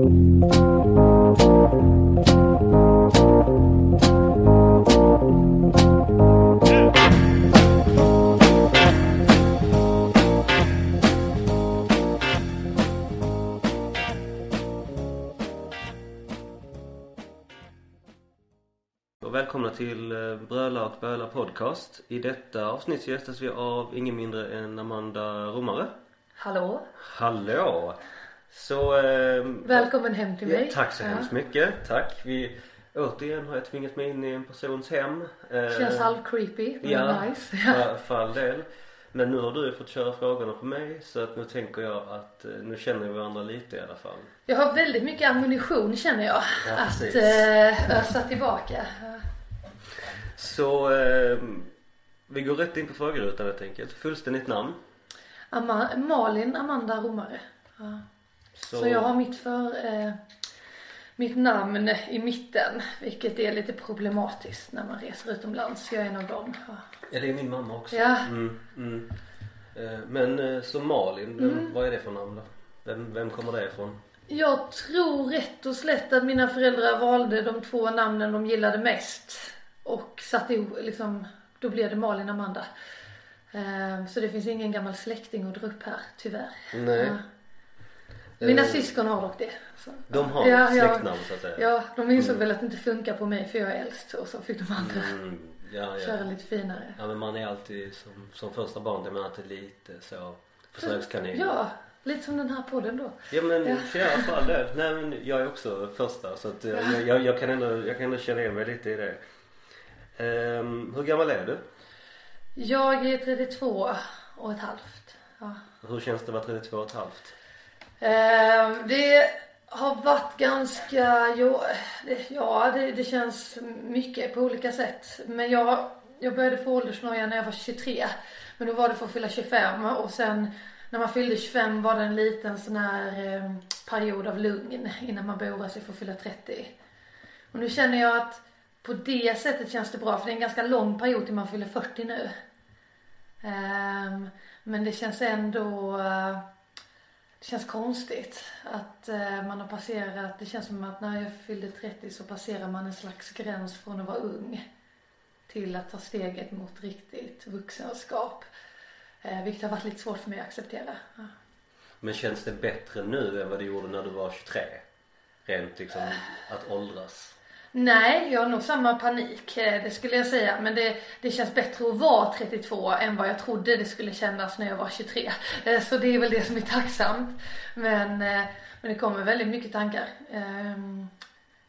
Och välkomna till eh, Bröla och Böla podcast. I detta avsnitt så gästas vi av ingen mindre än Amanda Romare. Hallå? Hallå! Så... Eh, Välkommen hem till mig. ja, tack så Ja. hemskt mycket. Tack. Vi, återigen har jag tvingat mig in i en persons hem. Eh, Känns halv creepy men Ja, nice. för, för all del. Men nu har du fått köra frågorna på mig så att nu tänker jag att eh, nu känner vi varandra lite i alla fall. Jag har väldigt mycket ammunition känner jag. Ja, att eh, ösa tillbaka. Så eh, vi går rätt in på frågerutan helt enkelt. Fullständigt namn. Ama- Malin Amanda Romare. Ja. Så, jag har mitt för eh, mitt namn i mitten. Vilket är lite problematiskt när man reser utomlands. Jag är en av dem. Ja. Ja, det är min mamma också. Ja. Mm, mm. Eh, Men eh, så Malin, vem, vad är det för namn då? Vem, vem kommer det ifrån? Jag tror rätt och slätt att mina föräldrar valde de två namnen de gillade mest. Och satte ihop, liksom, då blev det Malin Amanda. Eh, Så det finns ingen gammal släkting att dra upp här, tyvärr. Nej. Ja. Mina Eh, syskon har dock det. Så. De har Ja, ja. släktnamn så att säga? Ja, de insåg väl att det inte funkar på mig för jag är äldst och så fick de andra Mm, ja, ja. köra lite finare. Ja men man är alltid som, som första barn, det man alltid lite så försökskanin. Ja, lite som den här podden då. Ja men Ja. ja. i alla fall det. Nej men jag är också första så att eh, jag, jag, jag, kan ändå, jag kan ändå känna igen mig lite i det. Ehm, hur gammal är du? Jag är 32 och ett halvt. Ja. Hur känns det att vara 32 och ett halvt? Eh, det har varit ganska, jo, det, ja det, det känns mycket på olika sätt. Men jag, jag började få åldersnoja när jag var 23. Men då var det för att fylla 25 och sen när man fyllde 25 var det en liten sån här eh, period av lugn innan man började oroa sig för att fylla 30. Och nu känner jag att på det sättet känns det bra för det är en ganska lång period till man fyller 40 nu. Ehm, men det känns ändå eh, det känns konstigt att eh, man har passerat, det känns som att när jag fyllde 30 så passerar man en slags gräns från att vara ung till att ta steget mot riktigt vuxenskap. Eh, vilket har varit lite svårt för mig att acceptera. Ja. Men känns det bättre nu än vad det gjorde när du var 23? Rent liksom att åldras. Nej, jag har nog samma panik, eh, det skulle jag säga. Men det, det känns bättre att vara 32 än vad jag trodde det skulle kännas när jag var 23. Eh, så det är väl det som är tacksamt. Men, eh, men det kommer väldigt mycket tankar eh,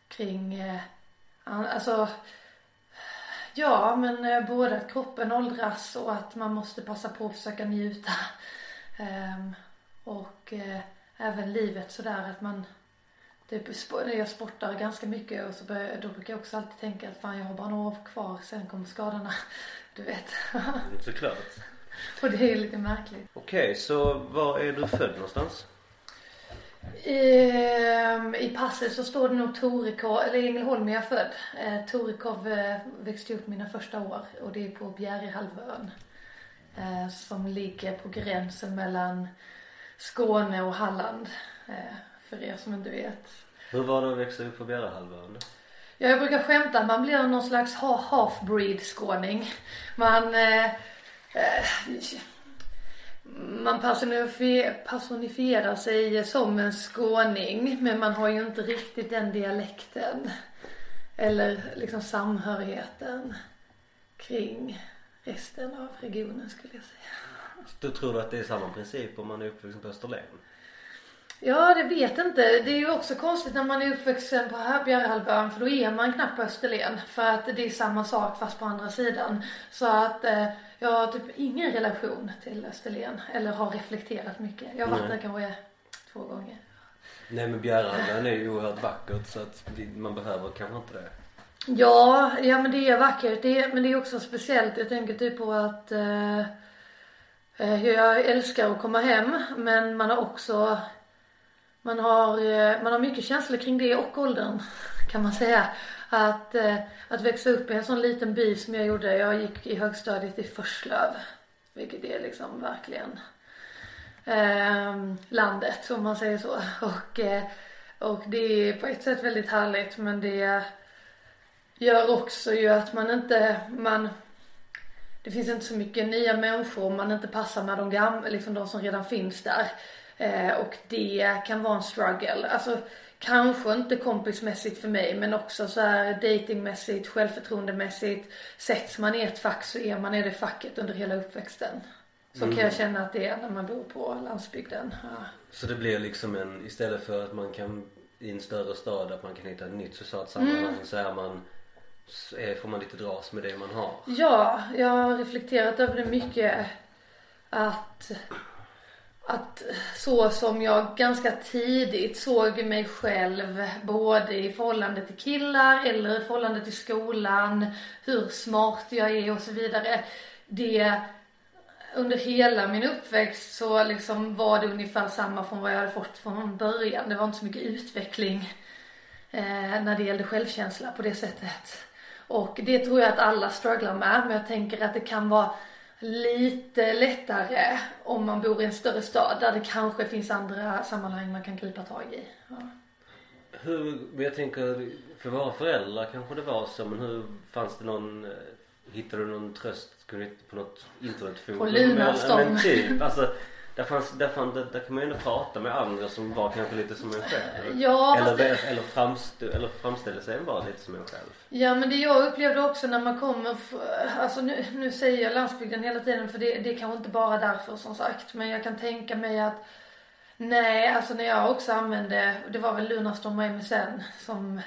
kring, eh, alltså Ja, men eh, både att kroppen åldras och att man måste passa på att försöka njuta. Ehm, och eh, även livet sådär att man Typ, jag sportar ganska mycket och så börjar, då brukar jag också alltid tänka att fan jag har bara några år kvar, sen kommer skadorna. Du vet. Såklart. och det är lite märkligt. Okej, så var är du född någonstans? Ehm, I passet så står det nog Torekov, eller i Ängelholm är jag född. Eh, Torekov eh, växte upp mina första år och det är på Bjärehalvön. Eh, som ligger på gränsen mellan Skåne och Halland. Eh, för er som inte vet. Hur var det att växa upp på Bjärehalvön? Ja, jag brukar skämta att man blir någon slags ha- half-breed skåning. Man, eh, eh, man personifier, personifierar sig som en skåning men man har ju inte riktigt den dialekten. Eller liksom samhörigheten kring resten av regionen skulle jag säga. Du tror att det är samma princip om man är uppvuxen på Österlen? Ja, det vet inte. Det är ju också konstigt när man är uppvuxen på Bjärehalvön för då är man knappt på Österlen. För att det är samma sak fast på andra sidan. Så att eh, jag har typ ingen relation till Österlen. Eller har reflekterat mycket. Jag har varit där kanske två gånger. Nej men Bjärehalvön är ju oerhört vackert så att man behöver kanske inte det. Ja, ja men det är vackert. Det är, men det är också speciellt. Jag tänker typ på att eh, eh, jag älskar att komma hem men man har också man har, eh, man har mycket känslor kring det och åldern kan man säga. Att, eh, att växa upp i en sån liten by som jag gjorde. Jag gick i högstadiet i Förslöv. Vilket är liksom verkligen eh, landet om man säger så. Och eh, Och det är på ett sätt väldigt härligt men det gör också ju att man inte, man det finns inte så mycket nya människor om man inte passar med de gamla, liksom de som redan finns där. Eh, och det kan vara en struggle. Alltså kanske inte kompismässigt för mig men också så här datingmässigt, självförtroendemässigt. Sätts man i ett fack så är man i det facket under hela uppväxten. Så Mm. kan jag känna att det är när man bor på landsbygden. Ja. Så det blir liksom en, istället för att man kan i en större stad att man kan hitta ett nytt socialt sammanhang Mm. så är man, så är, får man lite dras med det man har. Ja, jag har reflekterat över det mycket. Att, att så som jag ganska tidigt såg mig själv både i förhållande till killar eller i förhållande till skolan, hur smart jag är och så vidare. Det under hela min uppväxt så liksom var det ungefär samma från vad jag hade fått från början. Det var inte så mycket utveckling eh, när det gällde självkänsla på det sättet. Och det tror jag att alla strugglar med, men jag tänker att det kan vara lite lättare om man bor i en större stad där det kanske finns andra sammanhang man kan gripa tag i. Ja. Hur, men jag tänker för våra föräldrar kanske det var så men hur fanns det någon, eh, hittade du någon tröst på något internetforum? På Lunarstorm. Men, men typ, alltså där, fanns, där, fann, där, där kan man ju ändå prata med andra som var kanske lite som en själv. Ja, eller, det- eller, framstå, eller framställde sig vara lite som en själv. Ja men det jag upplevde också när man kommer, alltså nu, nu säger jag landsbygden hela tiden för det, det är kanske inte bara därför som sagt. Men jag kan tänka mig att nej, alltså när jag också använde, det var väl Lunarstorm och MSN som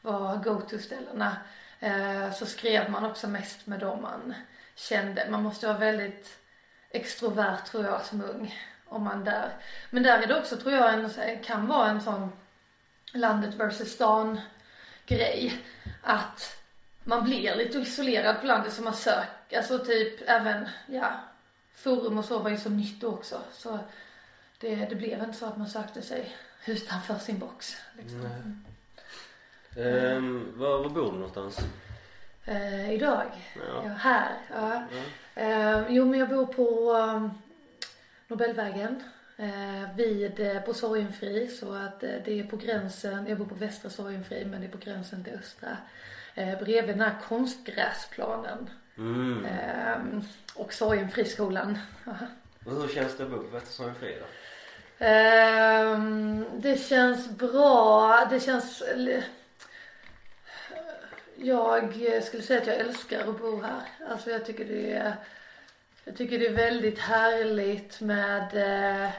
var go-to-ställena. Eh, så skrev man också mest med dem man kände. Man måste vara väldigt extrovert tror jag som ung. Om man där. Men där är det också tror jag en, kan vara en sån landet versus stan grej. Att man blir lite isolerad på landet så man söker, alltså typ även, ja, forum och så var ju så nytt då också. Så det, det blev inte så att man sökte sig utanför sin box. Liksom. Nej. Ehm, var, var bor du någonstans? Eh, idag? Ja. Ja, här. Ja. Ja. Eh, jo men jag bor på um, Nobelvägen. Eh, vid, eh, på Sorgenfri så att eh, det är på gränsen, jag bor på västra Sorgenfri men det är på gränsen till östra. Eh, bredvid den här konstgräsplanen. Mm. Eh, och Sorgenfriskolan. Och hur känns det att bo på Västersorgen Frida? Ehm, det känns bra. Det känns... Jag skulle säga att jag älskar att bo här. Alltså jag tycker det är... Jag tycker det är väldigt härligt med eh,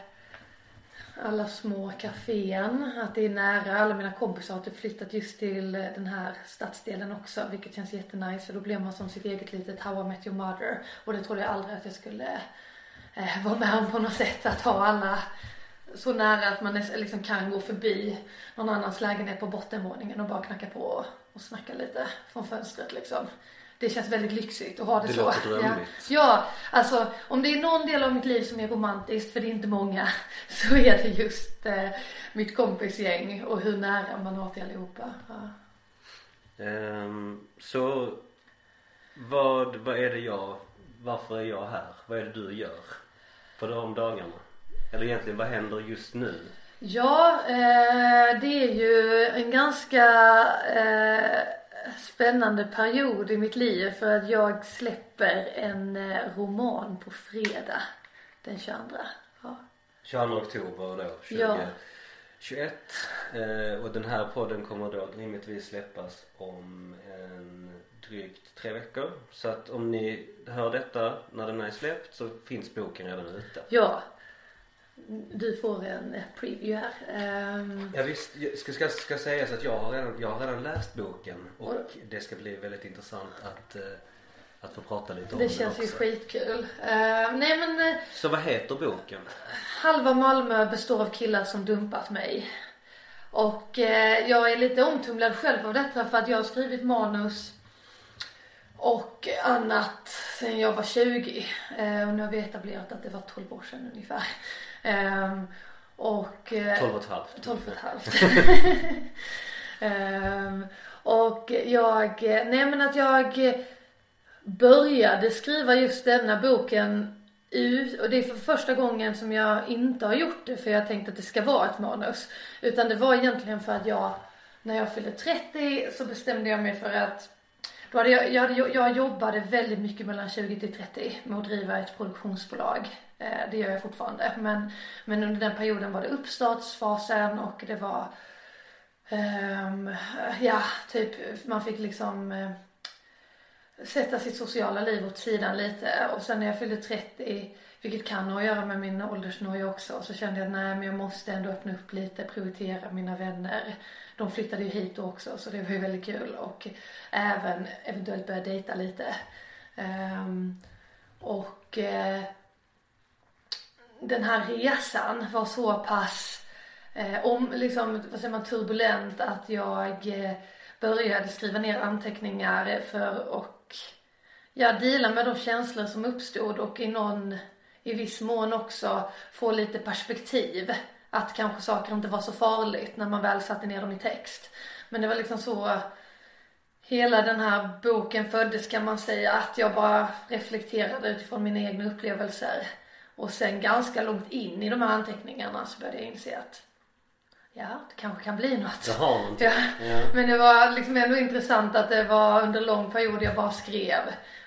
alla små kafén, Att det är nära. Alla mina kompisar har typ flyttat just till eh, den här stadsdelen också. Vilket känns jättenice. För då blir man som sitt eget litet How I Met Your Mother. Och det trodde jag aldrig att jag skulle eh, vara med om på något sätt. Att ha alla så nära att man liksom kan gå förbi någon annans lägenhet på bottenvåningen och bara knacka på och, och snacka lite från fönstret liksom. Det känns väldigt lyxigt att ha det, Det så. låter ja. drömligt. ja, alltså om det är någon del av mitt liv som är romantiskt, för det är inte många, så är det just eh, mitt kompisgäng och hur nära man har till allihopa. Ja. Ehm, så vad, vad är det jag, varför är jag här? Vad är det du gör på de dagarna? Eller egentligen vad händer just nu? Ja, eh, det är ju en ganska eh, spännande period i mitt liv för att jag släpper en eh, roman på fredag den 22. Ja. 22 oktober då, Ja. 2021. Eh, och den här podden kommer då rimligtvis släppas om en drygt tre veckor. Så att om ni hör detta när den är släppt så finns boken redan ute. ja, du får en preview här. Ehm, Ja, visst, jag ska, ska, ska sägas att jag har, redan, jag har redan läst boken och det ska bli väldigt intressant att, eh, att få prata lite om det den känns ju också. skitkul. Ehm, nej men eh, Så vad heter boken? Halva Malmö består av killar som dumpat mig. Och eh, jag är lite omtumlad själv av detta för att jag har skrivit manus och annat sen jag var 20. Eh, och nu har vi etablerat att det var 12 år sedan ungefär. Ehm, och... Eh, 12 och ett halvt. 12 och ett halvt. Ehm, och jag, nej men att jag började skriva just denna boken ut och det är för första gången som jag inte har gjort det för jag tänkte att det ska vara ett manus. Utan det var egentligen för att jag, när jag fyllde 30 så bestämde jag mig för att då hade jag, jag, jag jobbade väldigt mycket mellan 20 till 30 med att driva ett produktionsbolag. Eh, det gör jag fortfarande. Men, men under den perioden var det uppstartsfasen och det var um, ja, typ man fick liksom uh, sätta sitt sociala liv åt sidan lite och sen när jag fyllde 30 vilket kan ha att göra med min åldersnoja också så kände jag att nej men jag måste ändå öppna upp lite, prioritera mina vänner. De flyttade ju hit också så det var ju väldigt kul och även eventuellt börja dejta lite. Um, och uh, den här resan var så pass eh, om, liksom, vad säger man, turbulent att jag eh, började skriva ner anteckningar för och ja, deala med de känslor som uppstod och i någon, i viss mån också få lite perspektiv. Att kanske saker inte var så farligt när man väl satte ner dem i text. Men det var liksom så hela den här boken föddes kan man säga. Att jag bara reflekterade utifrån mina egna upplevelser. Och sen ganska långt in i de här anteckningarna så började jag inse att ja, det kanske kan bli något. Det har någonting. Ja. ja. Men det var liksom ändå intressant att det var under lång period jag bara skrev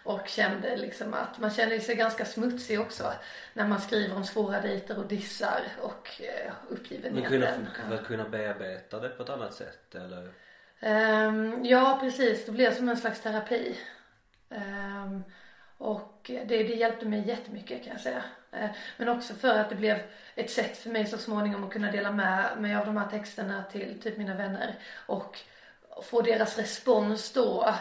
och kände liksom att man känner sig ganska smutsig också när man skriver om svåra dejter och dissar och eh, uppgivenheten. Men kunna, kunna bearbeta det på ett annat sätt eller? Um, ja precis, det blev som en slags terapi. Um, och det, det hjälpte mig jättemycket kan jag säga. Eh, men också för att det blev ett sätt för mig så småningom att kunna dela med mig av de här texterna till typ mina vänner. Och få deras respons då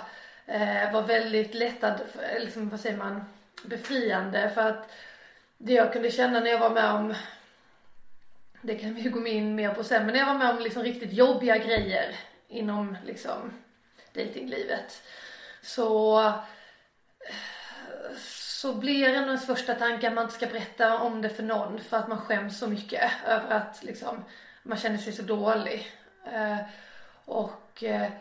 eh, var väldigt lättad, eh, liksom, vad säger man, befriande. För att det jag kunde känna när jag var med om, det kan vi ju gå in mer på sen, men när jag var med om liksom riktigt jobbiga grejer inom liksom datinglivet. Så så blir ändå ens första tanke att man inte ska berätta om det för någon för att man skäms så mycket över att liksom man känner sig så dålig. Eh, och eh,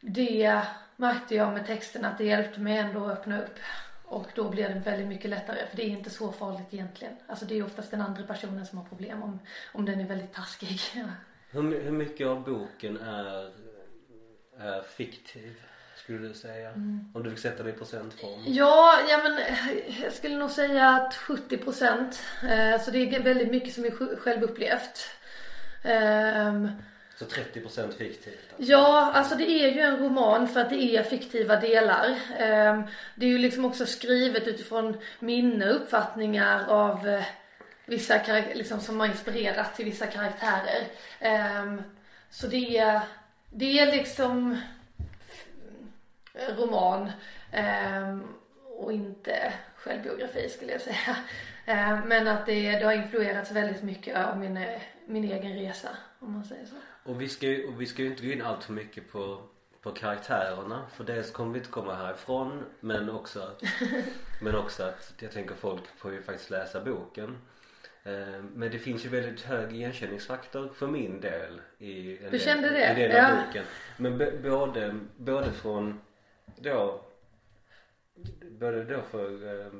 det märkte jag med texten att det hjälpte mig ändå att öppna upp. Och då blir det väldigt mycket lättare för det är inte så farligt egentligen. Alltså det är oftast den andra personen som har problem om, om den är väldigt taskig. hur, hur mycket av boken är, är fiktiv? Skulle du säga? Mm. Om du fick sätta det i procentform? Ja, ja men jag skulle nog säga att 70 procent. Eh, så det är väldigt mycket som är självupplevt. Um, så 30 procent fiktivt? Alltså. Ja, alltså det är ju en roman för att det är fiktiva delar. Um, det är ju liksom också skrivet utifrån minne uppfattningar av uh, vissa liksom som har inspirerat till vissa karaktärer. Um, så det är, det är liksom roman eh, och inte självbiografi skulle jag säga. Eh, men att det, det har influerats väldigt mycket av min, min egen resa om man säger så. Och vi ska ju, och vi ska ju inte gå in allt för mycket på på karaktärerna för dels kommer vi inte komma härifrån men också att, men också att jag tänker folk får ju faktiskt läsa boken. Eh, men det finns ju väldigt hög igenkänningsfaktor för min del i en kände det? En del av ja. boken. Men både, både från då både då för eh,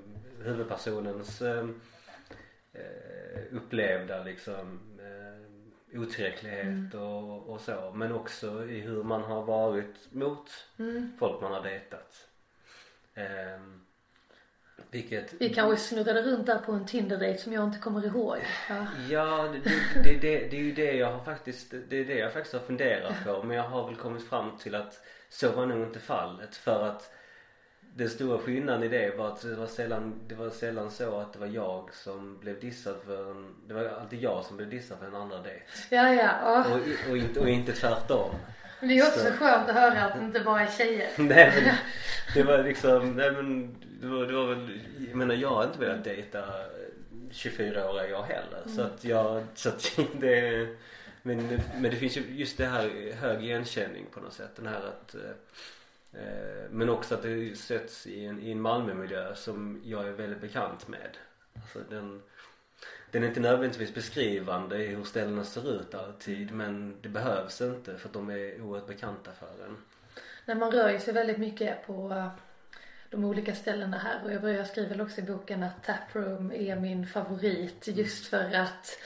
huvudpersonens eh, eh, upplevda liksom eh, otillräcklighet mm. och, och så men också i hur man har varit mot mm. folk man har dejtat. Eh, vilket... Vi kanske snurrade runt där på en Tinder-dejt som jag inte kommer ihåg. Ja, ja det, det, det, det, är ju det jag har faktiskt, det är det jag faktiskt har funderat på men jag har väl kommit fram till att så var nog inte fallet för att den stora skillnaden i det var att det var sällan, det var sällan så att det var jag som blev dissad för en, det var alltid jag som blev dissad för en andra dejt. Ja, ja. Och, och, och, inte, och inte tvärtom. Men det är också så. skönt att höra att det inte bara är tjejer. nej men det var liksom, nej men det var, det var väl, jag menar jag har inte velat dejta 24-åriga jag heller. Mm. Så att jag, så att det men, men det finns ju just det här hög igenkänning på något sätt. Den här att eh, eh, men också att det sätts i en, i en Malmömiljö som jag är väldigt bekant med. Alltså den, den är inte nödvändigtvis beskrivande i hur ställena ser ut alltid men det behövs inte för att de är oerhört bekanta för en. När man rör sig väldigt mycket på de olika ställena här och jag skriva väl också i boken att Taproom är min favorit just för att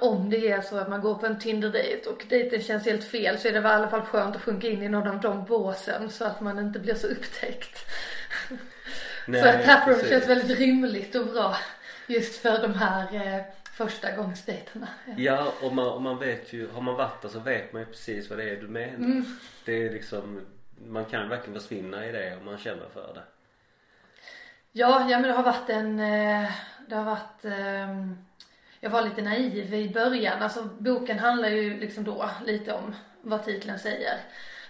om det är så att man går på en Tinder-dejt och dejten känns helt fel så är det väl i alla fall skönt att sjunka in i någon av de båsen så att man inte blir så upptäckt. Nej, så att Taproom känns väldigt rimligt och bra just för de här eh, första gångsdejterna. Ja, och man, och man vet ju, har man varit där så vet man ju precis vad det är du menar. Mm. Det är liksom, man kan verkligen försvinna i det om man känner för det. Ja, ja men det har varit en, eh, det har varit ehm, jag var lite naiv i början. Alltså boken handlar ju liksom då lite om vad titeln säger.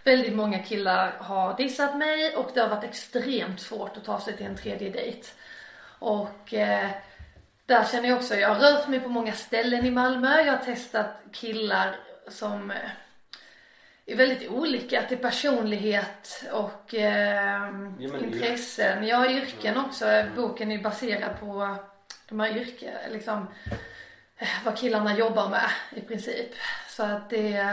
Väldigt många killar har dissat mig och det har varit extremt svårt att ta sig till en tredje dejt. Och eh, där känner jag också, jag har rört mig på många ställen i Malmö. Jag har testat killar som eh, är väldigt olika till personlighet och eh, ja, intressen. Jag har yrken också. Boken är baserad på de här yrken, liksom eh, vad killarna jobbar med i princip. Så att det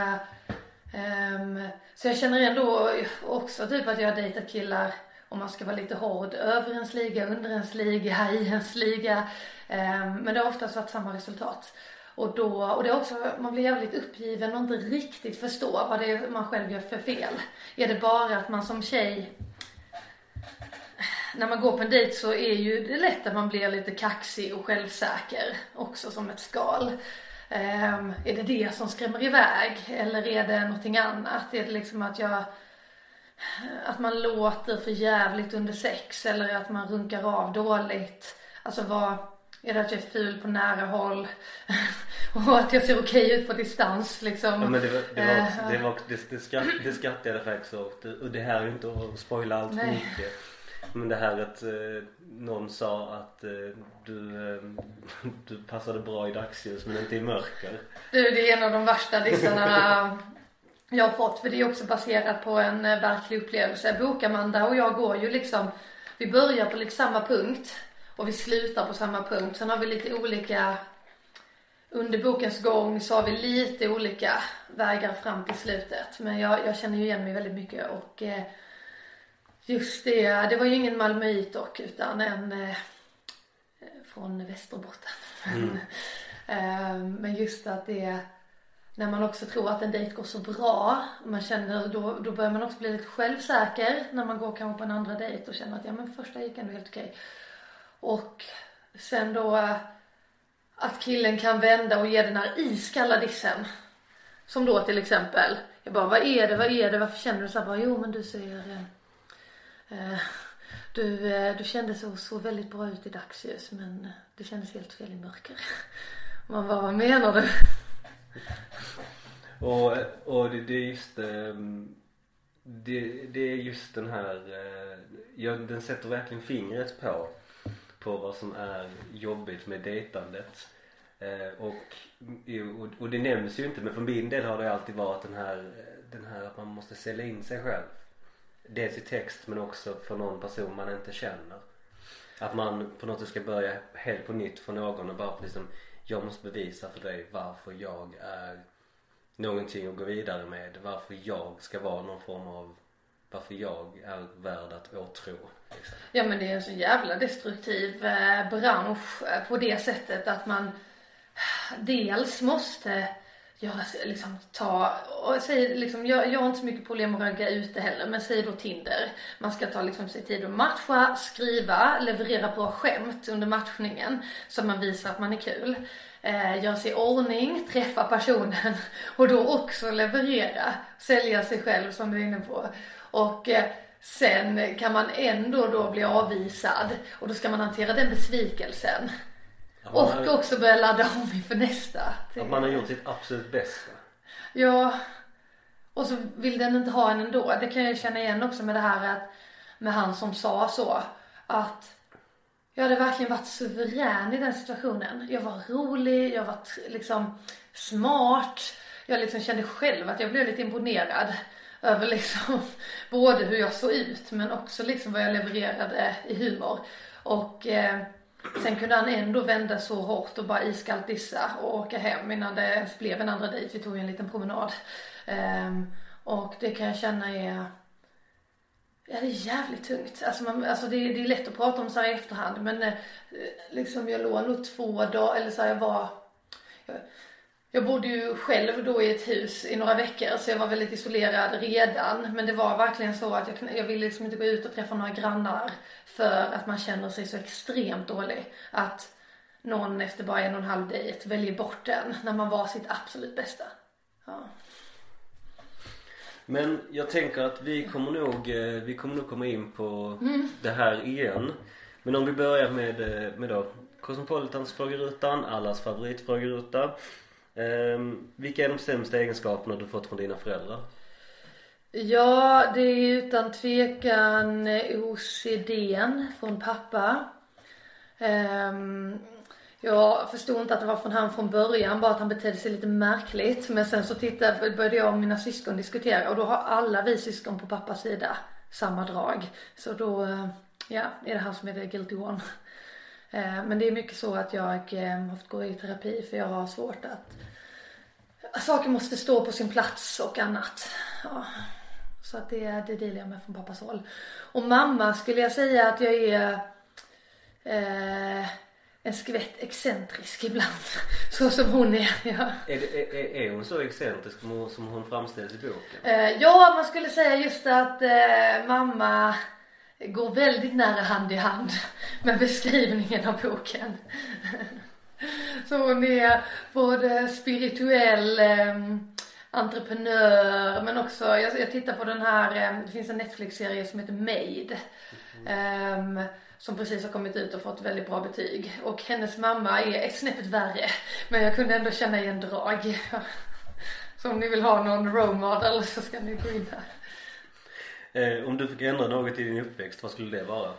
um, så jag känner ändå också typ att jag har dejtat killar om man ska vara lite hård över ens liga, under ens liga, i ens liga. Um, men det har oftast varit samma resultat. Och då, och det är också, man blir jävligt uppgiven och inte riktigt förstår vad det är man själv gör för fel. Är det bara att man som tjej när man går på en dejt så är ju det lätt att man blir lite kaxig och självsäker också som ett skal. Um, är det det som skrämmer iväg eller är det någonting annat? Är det liksom att jag att man låter för jävligt under sex eller att man runkar av dåligt? Alltså vad är det att jag är ful på nära håll? och att jag ser okej ut på distans liksom. Ja men det var, det var, uh, det, var, det, det, skratt, det skrattade jag faktiskt åt. Och det här är inte att spoila allt för mycket. Men det här att eh, någon sa att eh, du, eh, du passade bra i dagsljus men inte i mörker. Du det är en av de värsta dissarna jag har fått för det är också baserat på en eh, verklig upplevelse. Bokamanda och jag går ju liksom, vi börjar på liksom samma punkt och vi slutar på samma punkt. Sen har vi lite olika under bokens gång så har vi lite olika vägar fram till slutet. Men jag, jag känner ju igen mig väldigt mycket och eh, just det, det var ju ingen malmöit dock utan en eh, från Västerbotten. Mm. eh, men just att det när man också tror att en dejt går så bra, man känner, då, då börjar man också bli lite självsäker när man går kanske på en andra dejt och känner att ja men första gick ändå helt okej. Och sen då eh, att killen kan vända och ge den här iskalla dissen. Som då till exempel, jag bara vad är det, vad är det, varför känner du så här? Bara, jo men du ser, eh, eh, du, eh, du kände så, så väldigt bra ut i dagsljus men eh, det kändes helt fel i mörker. Man bara, vad menar du? Och, och det, det är just ehm, det, det är just den här, ja, den sätter verkligen fingret på på vad som är jobbigt med dejtandet. Eh, och, och, det nämns ju inte men för min del har det alltid varit den här, den här att man måste sälja in sig själv. Dels i text men också för någon person man inte känner. Att man på något sätt ska börja helt på nytt för någon och bara liksom jag måste bevisa för dig varför jag är någonting att gå vidare med. Varför jag ska vara någon form av varför jag är värd att åtrå. Liksom. Ja men det är en så jävla destruktiv eh, bransch eh, på det sättet att man dels måste göra, liksom ta, och säg liksom, jag, jag har inte så mycket problem att ragga ute heller, men säg då Tinder. Man ska ta liksom sig tid att matcha, skriva, leverera bra skämt under matchningen så att man visar att man är kul. Eh, göra sig i ordning, träffa personen och då också leverera, sälja sig själv som du är inne på. Och eh, sen kan man ändå då bli avvisad och då ska man hantera den besvikelsen. och har... också börja ladda om inför nästa. Att man har gjort sitt absolut bästa. Ja. Och så vill den inte ha en ändå. Det kan jag känna igen också med det här att med han som sa så att jag hade verkligen varit suverän i den situationen. Jag var rolig, jag var liksom smart. Jag liksom kände själv att jag blev lite imponerad över liksom både hur jag såg ut men också liksom vad jag levererade i humor. Och eh, sen kunde han ändå vända så hårt och bara iskallt dissa och åka hem innan det ens blev en andra dejt. Vi tog en liten promenad. Eh, och det kan jag känna är Ja det är jävligt tungt. Alltså, man, alltså det, det är lätt att prata om så här i efterhand men eh, liksom jag låg nog två dagar eller så här, jag var jag, bodde ju själv då i ett hus i några veckor så jag var väldigt isolerad redan. Men det var verkligen så att jag, jag ville liksom inte gå ut och träffa några grannar för att man känner sig så extremt dålig. Att någon efter bara en och en halv dejt väljer bort den när man var sitt absolut bästa. Ja. Men jag tänker att vi kommer nog, eh, vi kommer nog komma in på det här igen. Men om vi börjar med, eh, med då Cosmopolitans frågerutan, allas favoritfrågeruta. Um, vilka är de sämsta egenskaperna du fått från dina föräldrar? Ja, det är utan tvekan eh, OCDn från pappa. Um, jag förstod inte att det var från han från början, bara att han betedde sig lite märkligt. Men sen så tittade, började jag och mina syskon diskutera och då har alla vi syskon på pappas sida samma drag. Så då, eh, ja, är det han som är the guilty one. Ehm, men det är mycket så att jag eh, har fått gå i terapi för jag har svårt att Saker måste stå på sin plats och annat. Ja. Så att det, det delar jag med från pappas håll. Och mamma skulle jag säga att jag är eh, en skvätt excentrisk ibland. Så som hon är. Ja. Är, det, är, är hon så excentrisk som hon, som hon framställs i boken? Eh, ja, man skulle säga just att eh, mamma går väldigt nära hand i hand med beskrivningen av boken. Så hon är både spirituell eh, entreprenör men också, jag, jag tittar på den här, eh, det finns en Netflix-serie som heter Made. Eh, som precis har kommit ut och fått väldigt bra betyg. Och hennes mamma är ett snäppet värre. Men jag kunde ändå känna igen drag. Så om ni vill ha någon role model så ska ni gå in här. Eh, om du fick ändra något i din uppväxt, vad skulle det vara?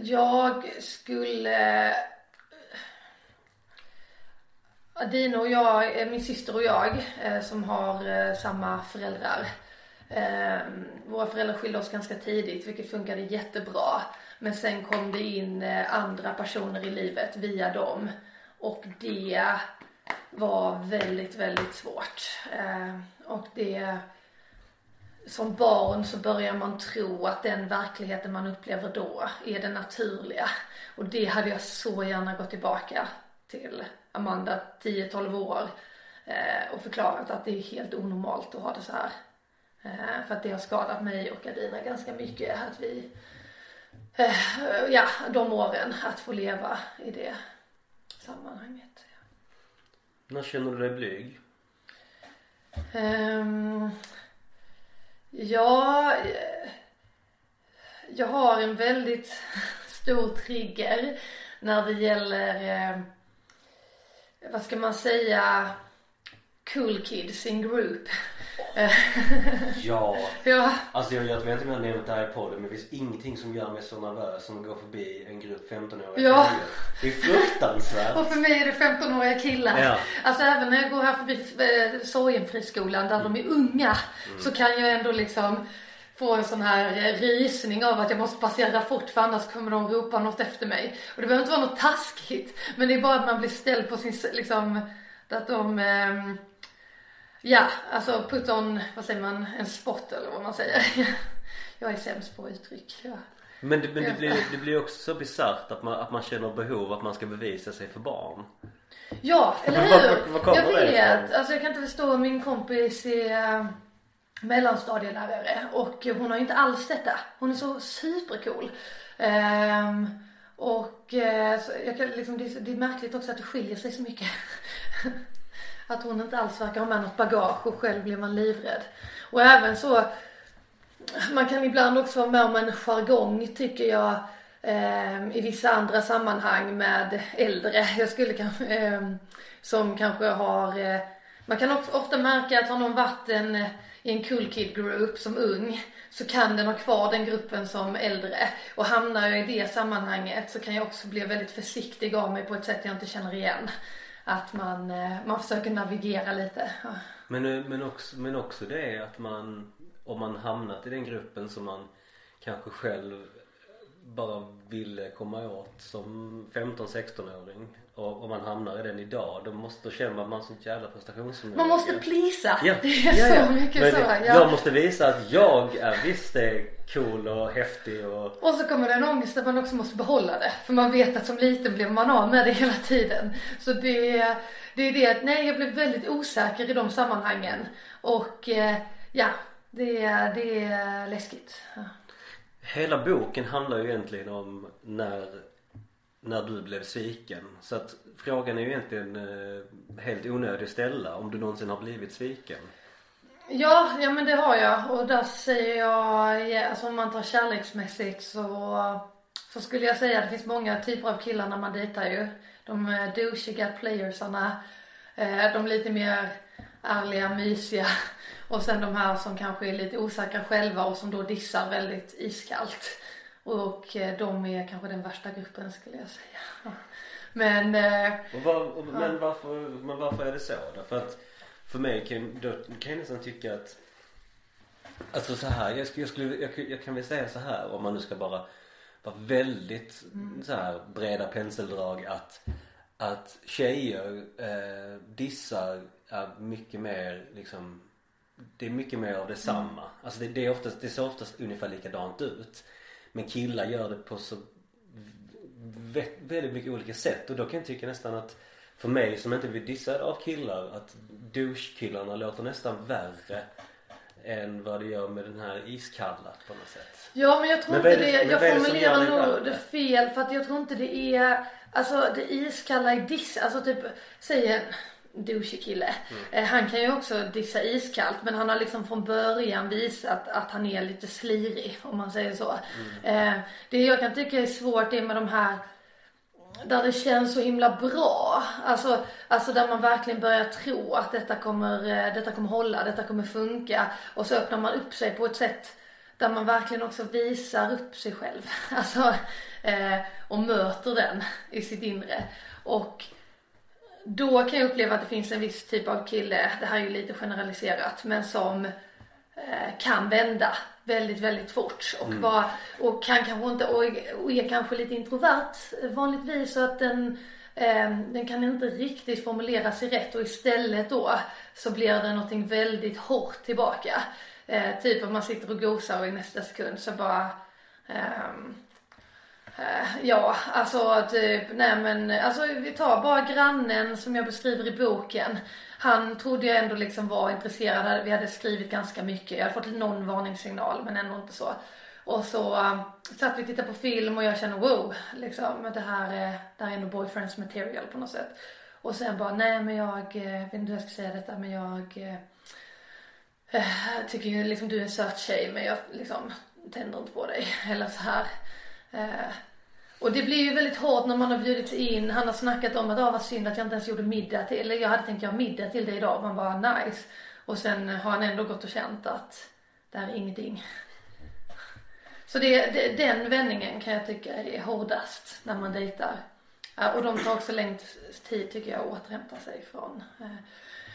Jag skulle... Adina och jag, eh, min syster och jag eh, som har eh, samma föräldrar. Våra föräldrar skilde oss ganska tidigt vilket funkade jättebra. Men sen kom det in andra personer i livet via dem. Och det var väldigt, väldigt svårt. Och det som barn så börjar man tro att den verkligheten man upplever då är den naturliga. Och det hade jag så gärna gått tillbaka till Amanda 10-12 år eh, och förklarat att det är helt onormalt att ha det så här. Eh, för att det har skadat mig och Adina ganska mycket att vi, eh, ja de åren att få leva i det sammanhanget. När känner du dig blyg? Um, Ja, eh, jag har en väldigt stor trigger när det gäller, eh, vad ska man säga, cool kids in group. ja. ja. Alltså jag, jag vet inte om jag har nämnt det här i podden men det finns ingenting som gör mig så nervös som att gå förbi en grupp 15-åriga ja. killar. Det är fruktansvärt. Och för mig är det 15-åriga killar. Ja. Alltså även när jag går här förbi eh, Sorgenfriskolan där mm. de är unga mm. så kan jag ändå liksom få en sån här rysning av att jag måste passera fort för annars kommer de ropa något efter mig. Och det behöver inte vara något taskigt men det är bara att man blir ställd på sin liksom att de eh, Ja, alltså put on, vad säger man, en spot eller vad man säger. Jag är sämst på uttryck. Ja. Men, det, men det, blir, det blir också så bisarrt att man, att man känner behov att man ska bevisa sig för barn. Ja, eller hur? Var, var, jag vet. Alltså jag kan inte förstå, min kompis är mellanstadielärare och hon har inte alls detta. Hon är så supercool. Um, och uh, jag kan liksom, det, är, det är märkligt också att det skiljer sig så mycket. Att hon inte alls verkar ha med något bagage och själv blir man livrädd. Och även så, man kan ibland också vara med om en jargong tycker jag eh, i vissa andra sammanhang med äldre. Jag skulle kanske, eh, som kanske har, eh, man kan också ofta märka att har någon varit en, i en cool kid group som ung så kan den ha kvar den gruppen som äldre. Och hamnar jag i det sammanhanget så kan jag också bli väldigt försiktig av mig på ett sätt jag inte känner igen att man, eh, man försöker navigera lite. Men, eh, men, också, men också det att man, om man hamnat i den gruppen som man kanske själv bara ville komma åt som 15-16-åring och om man hamnar i den idag då måste då känner man man sånt jävla prestationsförmåga. Man måste plisa. Ja, Det är ja, ja. så mycket Men så. Ja. Jag måste visa att jag är visst är cool och häftig och Och så kommer det en ångest att man också måste behålla det. För man vet att som liten blir man av med det hela tiden. Så det, är- det är det att, nej jag blev väldigt osäker i de sammanhangen. Och eh, ja, det, är- det är läskigt. Ja. Hela boken handlar ju egentligen om när, när du blev sviken. Så att frågan är ju egentligen eh, helt onödig att ställa om du någonsin har blivit sviken. Ja, ja men det har jag. Och där säger jag, ja, alltså om man tar kärleksmässigt så, så skulle jag säga att det finns många typer av killar när man dejtar ju. De eh, douchiga playersarna, eh, de lite mer ärliga, mysiga. Och sen de här som kanske är lite osäkra själva och som då dissar väldigt iskallt. Och eh, de är kanske den värsta gruppen skulle jag säga. Ja. Men eh, Och var, och, men, varför, men varför är det så? Därför att för mig kan, då, kan jag nästan tycka att Alltså så här, jag, skulle- jag, skulle, jag, jag kan väl säga så här om man nu ska bara vara väldigt så här breda penseldrag att att tjejer eh, dissar är mycket mer liksom det är mycket mer av detsamma. Alltså det, det är oftast, det ser oftast ungefär likadant ut. Men killar gör det på så vä- väldigt mycket olika sätt och då kan jag tycka nästan att för mig som inte blir dissad av killar att douche-killarna låter nästan värre än vad det gör med den här iskalla på något sätt. Ja men jag tror Men inte är det- det, jag är formulerar det nog det fel för att jag tror inte det är, alltså det iskalla i diss, alltså typ, säg en douchig kille. Mm. Eh, han kan ju också dissa iskallt men han har liksom från början visat att han är lite slirig om man säger så. Mm. Eh, det jag kan tycka är svårt är med de här där det känns så himla bra. Alltså, alltså där man verkligen börjar tro att detta kommer, eh, detta kommer hålla, detta kommer funka. Och så öppnar man upp sig på ett sätt där man verkligen också visar upp sig själv. Alltså, och möter den i sitt inre. Och då kan jag uppleva att det finns en viss typ av kille, det här är ju lite generaliserat, men som eh, kan vända väldigt, väldigt fort och bara, och kan kanske inte, och är, och är kanske lite introvert vanligtvis så att den eh, den kan inte riktigt formulera sig rätt och istället då så blir det någonting väldigt hårt tillbaka. Eh, typ om man sitter och gosar och i nästa sekund så bara Eh, Eh, ja, alltså typ, nej men alltså vi tar bara grannen som jag beskriver i boken. Han trodde jag ändå liksom var intresserad, vi hade skrivit ganska mycket, jag hade fått någon varningssignal men ändå inte så. Och så uh, satt vi och tittade på film och jag kände wow, liksom det här, är- det här är ändå boyfriends material på något sätt. Och sen bara, nej men jag, eh, vet inte hur jag ska säga detta men jag eh, tycker ju liksom du är en söt tjej men jag liksom tänder inte på dig. Eller så här. Eh, och det blir ju väldigt hårt när man har bjudit in, han har snackat om att ah, vad synd att jag inte ens gjorde middag till, eller jag hade tänkt göra middag till dig idag. Man bara nice. Och sen har han ändå gått och känt att det här är ingenting. Så det, det, den vändningen kan jag tycka är hårdast när man dejtar. Och de tar också längst tid tycker jag att återhämta sig från. Eh,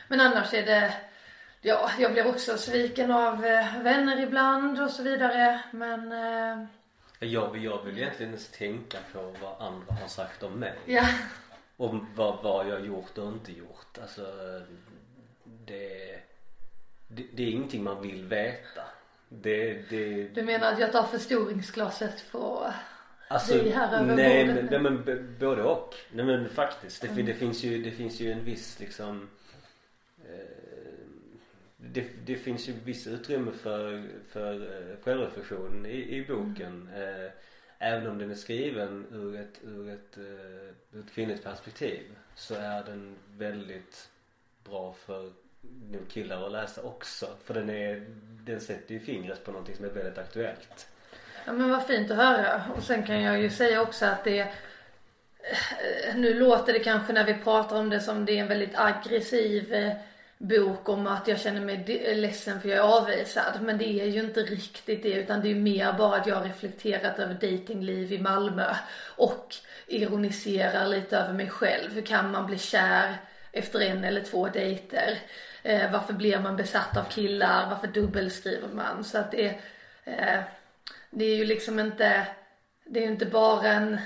men annars är det, ja, jag blir också sviken av eh, vänner ibland och så vidare. Men eh, jag, jag vill egentligen ens tänka på vad andra har sagt om mig. ja. Om vad, vad jag gjort och inte gjort. Alltså det, det, det är ingenting man vill veta. Det, det, Du menar att jag tar förstoringsglaset på Alltså, Vi här över nej, bordet men, nu. nej men b- både och. Nej men faktiskt. Det, det, finns ju, det finns ju en viss liksom det, det finns ju viss utrymme för, för eh, självreflektion i, i boken. Eh, även om den är skriven ur ett, ur ett, eh, ur ett kvinnligt perspektiv så är den väldigt bra för nog killar att läsa också. För den är, den sätter ju fingret på någonting som är väldigt aktuellt. Ja men vad fint att höra. Och sen kan jag ju säga också att det nu låter det kanske när vi pratar om det som det är en väldigt aggressiv bok om att jag känner mig ledsen för jag är avvisad. Men det är ju inte riktigt det utan det är mer bara att jag har reflekterat över datingliv i Malmö och ironiserar lite över mig själv. Hur kan man bli kär efter en eller två dejter? Eh, varför blir man besatt av killar? Varför dubbelskriver man? Så att det, eh, det är ju liksom inte, det är ju inte bara en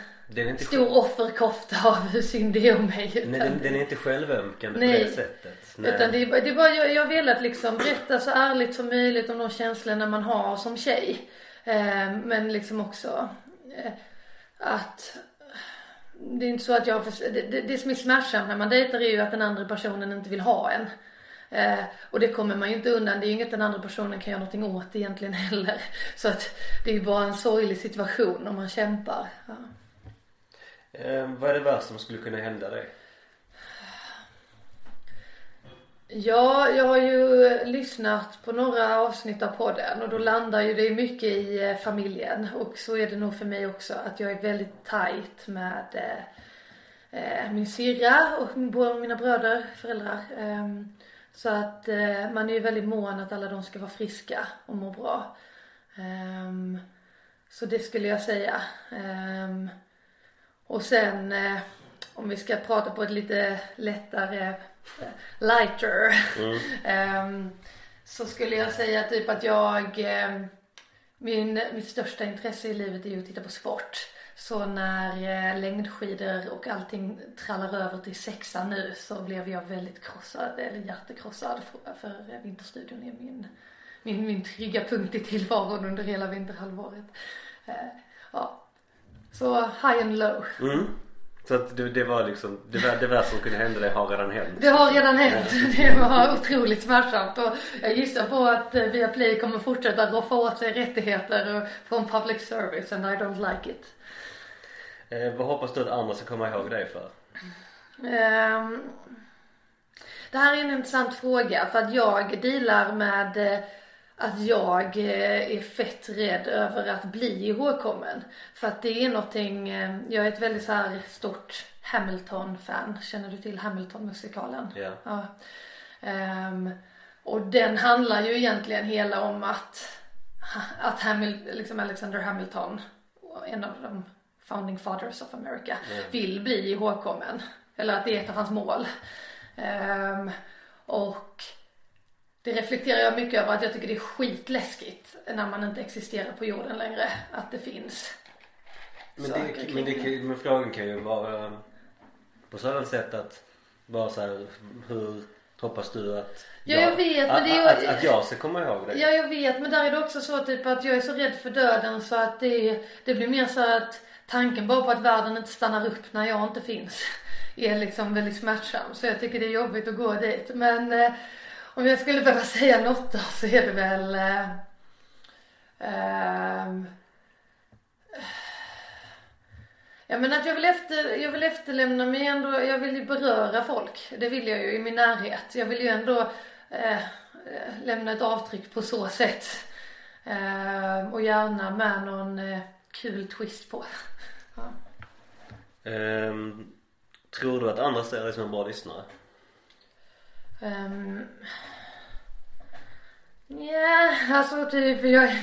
stor offerkofta av hur synd det är om mig. Utan, nej, den, den är inte självömkande på det sättet. Nej. utan det är, det är bara, jag, jag har velat liksom berätta så ärligt som möjligt om de känslorna man har som tjej. Eh, men liksom också eh, att det är inte så att jag, det, det, det som är smärtsamt när man dejtar är ju att den andra personen inte vill ha en. Eh, och det kommer man ju inte undan. Det är ju inget den andra personen kan göra någonting åt egentligen heller. Så att det är ju bara en sorglig situation om man kämpar. Ja. Eh, vad är det värsta som skulle kunna hända dig? Ja, jag har ju lyssnat på några avsnitt av podden och då landar ju det mycket i eh, familjen och så är det nog för mig också att jag är väldigt tajt med eh, eh, min syrra och båda mina bröder, föräldrar. Eh, så att eh, man är ju väldigt mån att alla de ska vara friska och må bra. Ehm, så det skulle jag säga. Ehm, och sen eh, om vi ska prata på ett lite lättare, lighter. Ehm, så skulle jag säga typ att jag, ehm, min, mitt största intresse i livet är ju att titta på sport. Så när eh, längdskidor och allting trallar över till sexan nu så blev jag väldigt krossad, eller hjärtekrossad för, för eh, Vinterstudion är min, min, min trygga punkt i tillvaron under hela vinterhalvåret. Eh, ja. Så high and low. Mm. Så att det, det var liksom, det, vär- det värsta som kunde hända dig har redan hänt. Det har redan hänt. Det var otroligt smärtsamt och jag gissar på att eh, Viaplay kommer fortsätta roffa åt sig rättigheter från public service and I don't like it. Eh, vad hoppas du att andra ska komma ihåg dig för? Ehm, det här är en intressant fråga för att jag dealar med eh, att jag eh, är fett rädd över att bli ihågkommen. För att det är någonting, eh, jag är ett väldigt så här stort Hamilton-fan. Känner du till Hamilton-musikalen? Ja. Ja. Ehm, och den handlar ju egentligen hela om att, att Hamil, liksom Alexander Hamilton, en av de founding fathers of America, vill bli ihågkommen. Eller att det är ett av hans mål. Ehm, och det reflekterar jag mycket över att jag tycker det är skitläskigt när man inte existerar på jorden längre. Att det finns Men, saker det, men, det, men frågan kan ju vara på sådant sätt att vara så här, hur hoppas du att Ja, jag vet, men att, det är att, att jag ska komma ihåg dig? Ja, jag vet. Men där är det också så typ att jag är så rädd för döden så att det, det blir mer så att tanken bara på att världen inte stannar upp när jag inte finns är liksom väldigt smärtsam. Så jag tycker det är jobbigt att gå dit. Men eh, om jag skulle behöva säga något då så är det väl eh, eh, Ja men att jag vill, efter, jag vill efterlämna mig ändå, jag vill ju beröra folk. Det vill jag ju i min närhet. Jag vill ju ändå eh, lämna ett avtryck på så sätt. Eh, och gärna med någon eh, kul twist på. ja. um, tror du att andra ser dig som en bra lyssnare? Ehm, Ja, alltså typ jag,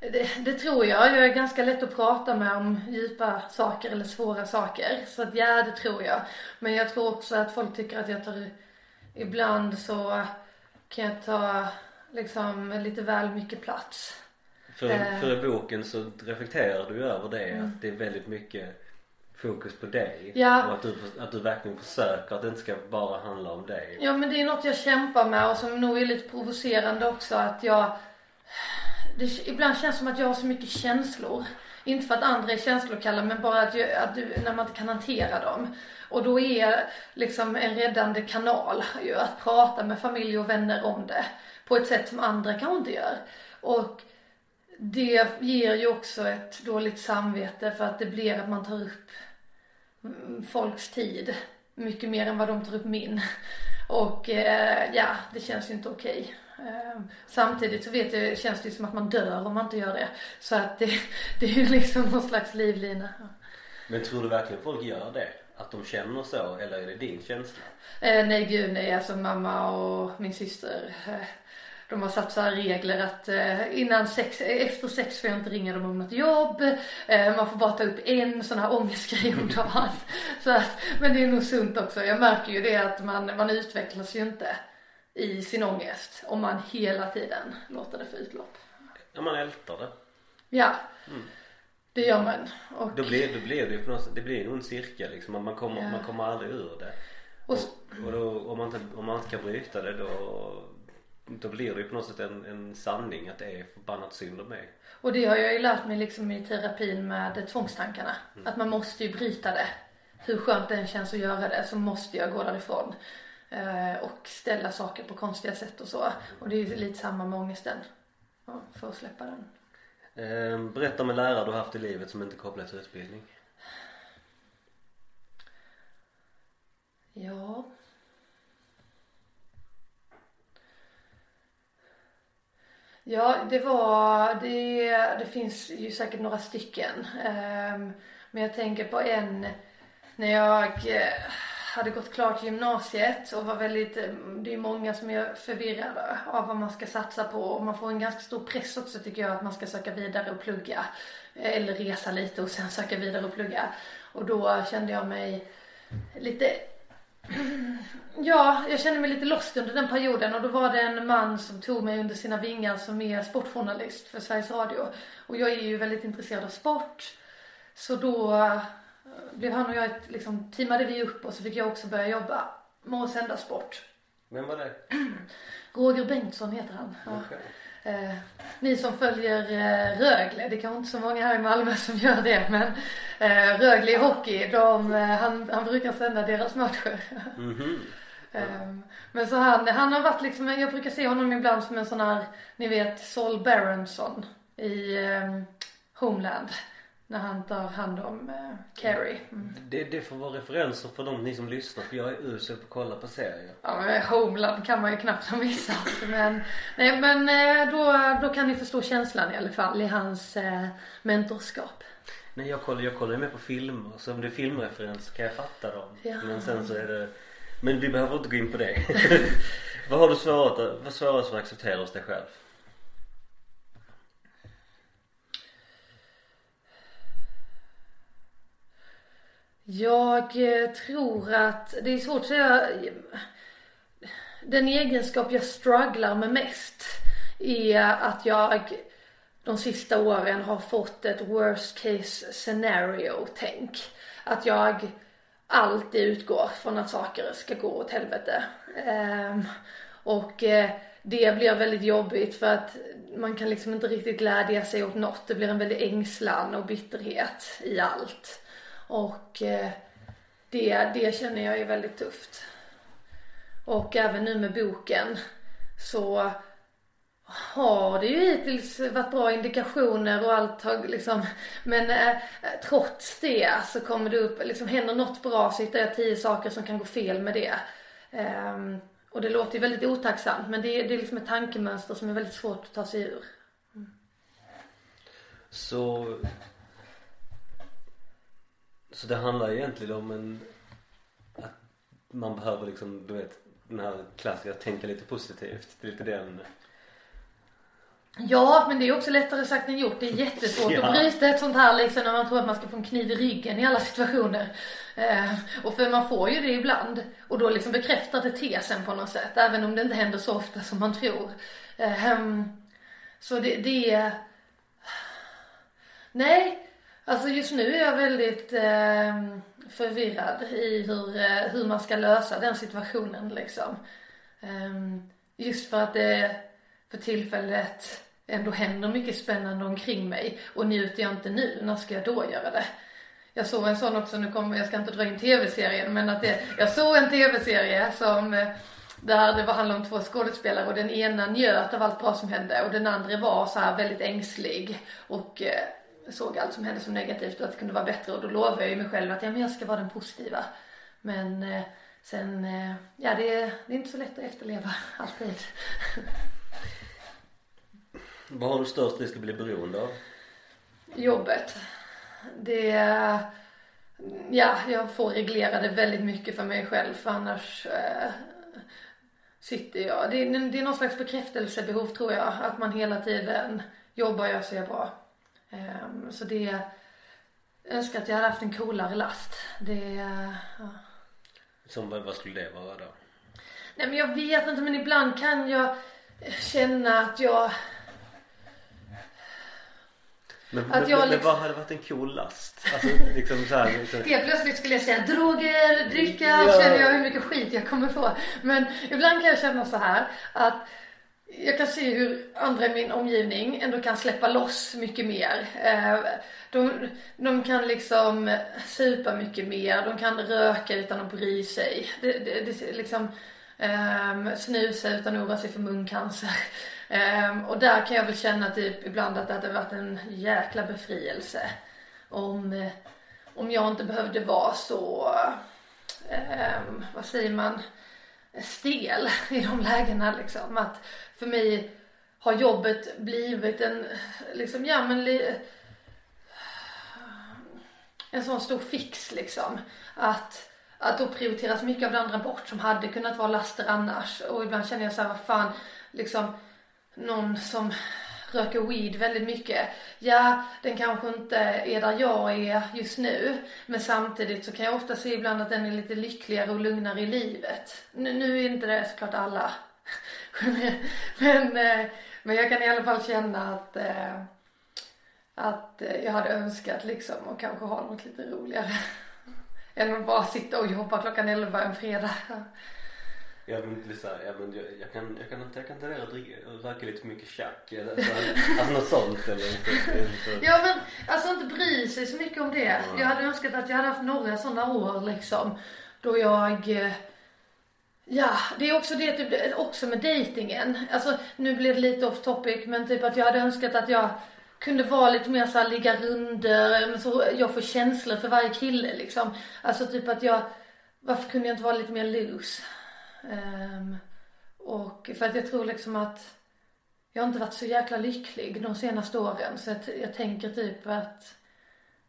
det, det tror jag. Jag är ganska lätt att prata med om djupa saker eller svåra saker. Så att ja, det tror jag. Men jag tror också att folk tycker att jag tar, ibland så kan jag ta liksom lite väl mycket plats. För, Eh. för i boken så reflekterar du över det att det är väldigt mycket fokus på dig. Ja. Och att du, att du verkligen försöker att det inte ska bara handla om dig. Ja men det är något jag kämpar med och som nog är lite provocerande också att jag det, Ibland känns det som att jag har så mycket känslor. Inte för att andra är känslokalla men bara att, jag, att du, när man inte kan hantera dem. Och då är liksom en räddande kanal ju att prata med familj och vänner om det. På ett sätt som andra kanske inte gör. Och det ger ju också ett dåligt samvete för att det blir att man tar upp folks tid mycket mer än vad de tar upp min. Och eh, ja, det känns ju inte okej. Eh, samtidigt så vet jag, känns det ju som att man dör om man inte gör det. Så att det, det är ju liksom någon slags livlina. Men tror du verkligen folk gör det? Att de känner så eller är det din känsla? Eh, nej gud nej, alltså mamma och min syster eh, de har satt så här regler att eh, innan sex, efter sex får jag inte ringa dem om något jobb. Eh, man får bara ta upp en sån här ångestgrej om dagen. Så att, men det är nog sunt också. Jag märker ju det att man, man utvecklas ju inte i sin ångest om man hela tiden låter det få utlopp. Ja man ältar det. Ja. Det gör man. Och, Då blir, då blir det ju på något sätt, det blir en ond cirkel liksom. Man kommer, Ja. man kommer aldrig ur det. och, Och, och då, om, man inte, om man inte kan bryta det då, då blir det ju på något sätt en, en sanning att det är förbannat synd om mig. och det har jag ju lärt mig liksom i terapin med tvångstankarna. Mm. Att man måste ju bryta det. Hur skönt det än känns att göra det så måste jag gå därifrån. Eh, och ställa saker på konstiga sätt och så. Och det är ju lite samma med ångesten. Ja, för att släppa den. Eh, berätta om en lärare du har haft i livet som inte är kopplad till utbildning. Ja. Ja, det var, det, det finns ju säkert några stycken. Ehm, men jag tänker på en när jag eh, hade gått klart gymnasiet och var väldigt, mm, det är många som är förvirrade av vad man ska satsa på och man får en ganska stor press också tycker jag att man ska söka vidare och plugga. Eh, eller resa lite och sen söka vidare och plugga. Och då kände jag mig lite Ja, jag kände mig lite lost under den perioden och då var det en man som tog mig under sina vingar som är sportjournalist för Sveriges Radio. Och jag är ju väldigt intresserad av sport. Så då eh, blev han och jag ett, liksom, teamade vi upp och så fick jag också börja jobba med att sända sport. Vem var det? Roger Bengtsson heter han. Ja. Eh, ni som följer eh, Rögle, det är kanske inte så många här i Malmö som gör det men eh, Rögle i hockey, de, eh, han, han brukar sända deras matcher. Mhm. Ehm, Men så han, han har varit liksom, jag brukar se honom ibland som en sån här, ni vet Saul Berenson i ehm, Homeland. När han tar hand om uh, Carrie. Mm. Det, det får vara referenser för de ni som lyssnar för jag är usel på att kolla på serier. Ja men Homeland kan man ju knappt ha missat. Men, nej men eh, då, då kan ni förstå känslan i alla fall i hans eh, mentorskap. Nej jag kollar, jag kollar ju mer på filmer så om det är filmreferenser kan jag fatta dem. Ja. Men sen så är det Men vi behöver inte gå in på det. vad har du svårast, vad svårast att acceptera hos dig själv? Jag eh, tror att, det är svårt att säga. Den egenskap jag strugglar med mest är att jag de sista åren har fått ett worst case scenario tänk. Att jag alltid utgår från att saker ska gå åt helvete. Um, och uh, det blir väldigt jobbigt för att man kan liksom inte riktigt glädja sig åt något. Det blir en väldig ängslan och bitterhet i allt. Och eh, det, det känner jag är väldigt tufft. Och även nu med boken så har det ju hittills varit bra indikationer och allt har liksom men eh, trots det så kommer det upp, liksom händer något bra så hittar jag tio saker som kan gå fel med det. Ehm, och det låter ju väldigt otacksamt men det, är- det är liksom ett tankemönster som är väldigt svårt att ta sig ur. Mm. Så så det handlar egentligen om en Att man behöver liksom du vet den här klassiska tänka lite positivt. Det är lite den Ja, men det är också lättare sagt än gjort. Det är jättesvårt Ja. att bryta ett sånt här liksom när man tror att man ska få en kniv i ryggen i alla situationer. Eh, och för man får ju det ibland. Och då liksom bekräftar det tesen på något sätt. Även om det inte händer så ofta som man tror. Eh, så det, det är... Nej, alltså just nu är jag väldigt eh, förvirrad i hur, eh, hur man ska lösa den situationen liksom. Eh, just för att det för tillfället ändå händer mycket spännande omkring mig och njuter jag inte nu, när ska jag då göra det? Jag såg en sån också, nu kommer, jag ska inte dra in tv-serien men att det, jag såg en tv-serie som eh, där det var handlade om två skådespelare och den ena njöt av allt bra som hände och den andra var så här väldigt ängslig och eh, såg allt som hände som negativt och att det kunde vara bättre och då lovade jag ju mig själv att ja, men jag ska vara den positiva. Men eh, sen, eh, ja det, är- det är inte så lätt att efterleva alltid. Vad har du störst risk att bli beroende av? Jobbet. Det, ja jag får reglera det väldigt mycket för mig själv för annars eh, sitter jag, det är, det är någon slags bekräftelsebehov tror jag. Att man hela tiden jobbar jag så är jag bra. Ehm, så det, jag önskar att jag hade haft en coolare last. Det, ja. Som vad, vad skulle det vara då? Nej men jag vet inte men ibland kan jag känna att jag Men, Att men, jag men liksom- vad hade varit en cool last? Alltså liksom så här, liksom, Helt plötsligt skulle jag säga droger, dricka, Ja. känner jag hur mycket skit jag kommer få. Men ibland kan jag känna så här att jag kan se hur andra i min omgivning ändå kan släppa loss mycket mer. Eh, de, de kan liksom supa mycket mer, de kan röka utan att bry sig. Det, det, det liksom um, snusa utan att oroa sig för muncancer. Um, och där kan jag väl känna typ ibland att det hade varit en jäkla befrielse. Om, eh, om jag inte behövde vara så, um, vad säger man, stel i de lägena liksom. Att för mig har jobbet blivit en, liksom, ja men en sån stor fix liksom. Att, att då prioriteras mycket av det andra bort som hade kunnat vara laster annars. Och ibland känner jag så här, vad fan, liksom någon som röker weed väldigt mycket. Ja, den kanske inte är där jag är just nu. Men samtidigt så kan jag ofta se ibland att den är lite lyckligare och lugnare i livet. Nu, nu är inte det såklart alla. men, eh, men jag kan i alla fall känna att eh, att jag hade önskat liksom att kanske ha något lite roligare. Än att bara sitta och jobba klockan 11 en fredag. inte så här, ja, men jag, jag kan, jag kan inte, jag kan inte att dricka, röka lite för mycket tjack eller alltså, något sånt eller inte, inte. Ja men alltså inte bry sig så mycket om det. Jag hade önskat att jag hade haft några sådana år liksom. Då jag eh, Ja, det är också det typ, också med dejtingen. Alltså nu blir det lite off topic men typ att jag hade önskat att jag kunde vara lite mer såhär ligga runder, så jag får känslor för varje kille liksom. Alltså typ att jag, varför kunde jag inte vara lite mer loose? Um, och för att jag tror liksom att jag har inte varit så jäkla lycklig de senaste åren så jag, jag tänker typ att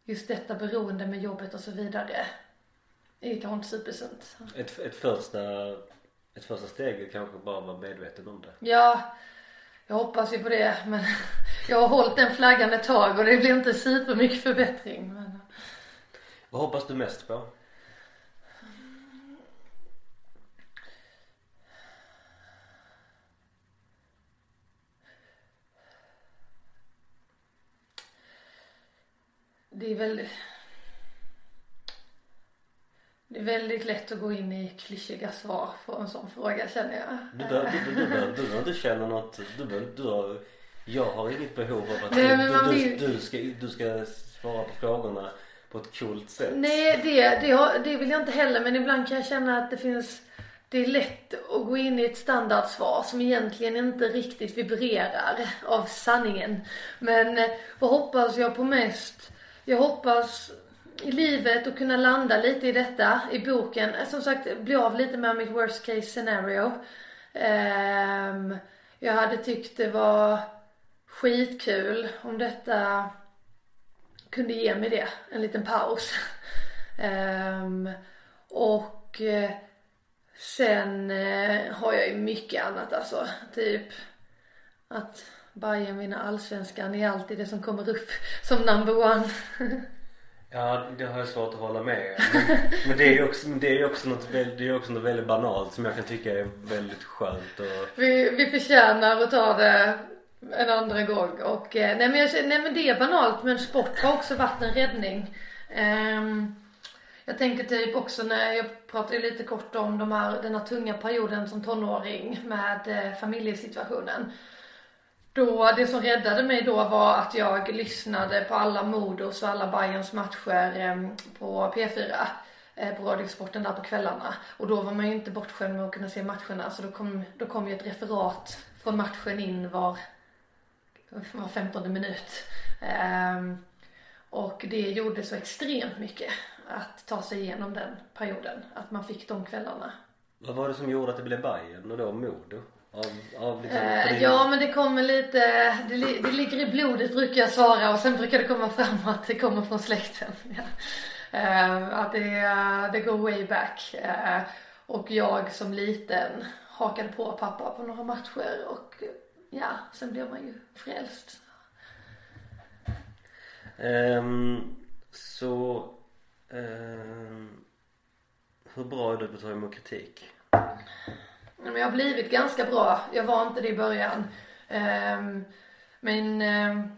just detta beroende med jobbet och så vidare är kanske inte supersunt. Ett, ett första, ett första steg är kanske bara vara medveten om det. Ja, jag hoppas ju på det men jag har hållit den flaggan ett tag och det blir inte supermycket förbättring. Men... Vad hoppas du mest på? Det är väldigt... Väldigt lätt att gå in i klyschiga svar på en sån fråga känner jag. Du behöver du, du, du inte känna något, du behöver, du har, jag har inget behov av att Nej, du, vill- du, ska, du ska svara på frågorna på ett coolt sätt. Nej, det, det, har, det vill jag inte heller men ibland kan jag känna att det finns det är lätt att gå in i ett standardsvar som egentligen inte riktigt vibrerar av sanningen. Men eh, vad hoppas jag på mest? Jag hoppas i livet och kunna landa lite i detta i boken. Som sagt, bli av lite med mitt worst case scenario. Um, jag hade tyckt det var skitkul om detta kunde ge mig det, en liten paus. um, och eh, sen uh, har jag ju mycket annat alltså. Typ att Bayern vinner allsvenskan är alltid det som kommer upp som number one. Ja, det har jag svårt att hålla med om. men, men det är ju också, det är också något, väldigt- det är också något väldigt banalt som jag kan tycka är väldigt skönt och Vi, vi förtjänar att ta det en andra gång och eh, nej men, jag, nej men det är banalt men sport har också varit en räddning. Ehm, jag tänker typ också när jag pratade lite kort om de här, den här tunga perioden som tonåring med eh, familjesituationen. Då, det som räddade mig då var att jag lyssnade på alla Modos och alla Bayerns matcher ehm, eh, på P4 på Radiosporten där på kvällarna. Och då var man ju inte bortskämd med att kunna se matcherna så då kom, då kom ju ett referat från matchen in var, var 15 minut. Um, och det gjorde så extremt mycket att ta sig igenom den perioden. Att man fick de kvällarna. vad var det som gjorde att det blev Bayern och då Modo? Av, av liksom, Eh, ja men det kommer lite, det, det ligger i blodet brukar jag svara och sen brukar det komma fram att det kommer från släkten. Ja. Eh, att det, det går way back. Eh, och jag som liten hakade på pappa på några matcher och ja, sen blev man ju frälst. Ehm, så ehm, hur bra är du på att ta emot kritik? Men jag har blivit ganska bra. Jag var inte det i början. Ehm, men ehm,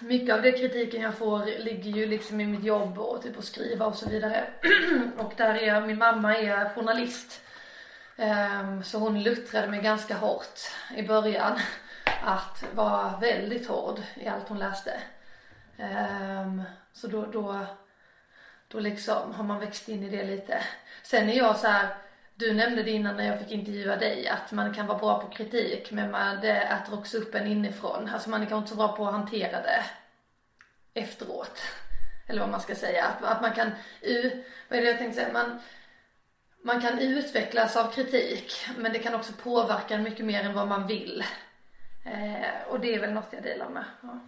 mycket av den kritiken jag får ligger ju liksom i mitt jobb och typ att skriva och så vidare. och där är, min mamma är journalist. Ehm, så hon luttrade mig ganska hårt i början. Att vara väldigt hård i allt hon läste. Så då, då, då liksom har man växt in i det lite. Sen är jag så här, du nämnde det innan när jag fick intervjua dig att man kan vara bra på kritik men man, det äter också upp en inifrån. Alltså man är kanske inte så bra på att hantera det efteråt. Eller vad man ska säga. Att, att man kan, vad är det jag tänkte säga? Man, man kan utvecklas av kritik men det kan också påverka en mycket mer än vad man vill. Eh, och det är väl något jag delar med. Ja.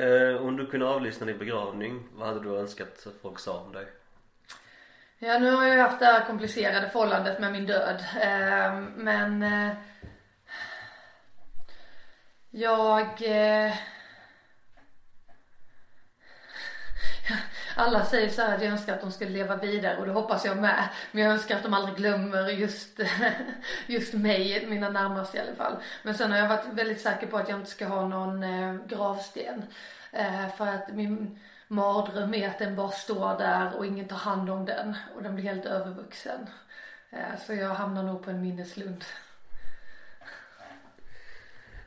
Eh, om du kunde avlyssna din begravning, vad hade du önskat att folk sa om dig? Ja, nu har jag ju haft det här komplicerade förhållandet med min död. Eh, men eh, jag eh, alla säger så här att jag önskar att de skulle leva vidare och det hoppas jag med. Men jag önskar att de aldrig glömmer just, just mig, mina närmaste i alla fall. Men sen har jag varit väldigt säker på att jag inte ska ha någon eh, gravsten. Eh, för att min mardröm är att den bara står där och ingen tar hand om den och den blir helt övervuxen. Eh, så jag hamnar nog på en minneslund.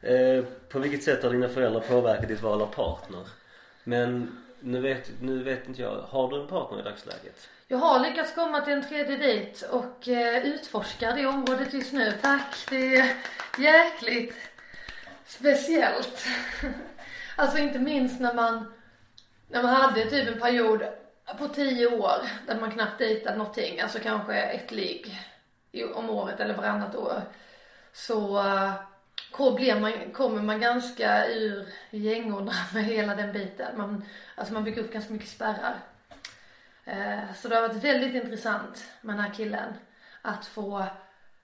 Eh, på vilket sätt har dina föräldrar påverkat ditt val av partner? Men nu vet, nu vet inte jag, har du en partner i dagsläget? Jag har lyckats komma till en tredje dejt och eh, utforskar det området just nu. Tack, det är jäkligt speciellt. alltså inte minst när man, när man hade typ en period på tio år där man knappt dejtat någonting, alltså kanske ett ligg om året eller varannat år. Så eh, kommer man, kommer man ganska ur gängorna med hela den biten. Man, alltså man bygger upp ganska mycket spärrar. Eh, så det har varit väldigt intressant med den här killen. Att få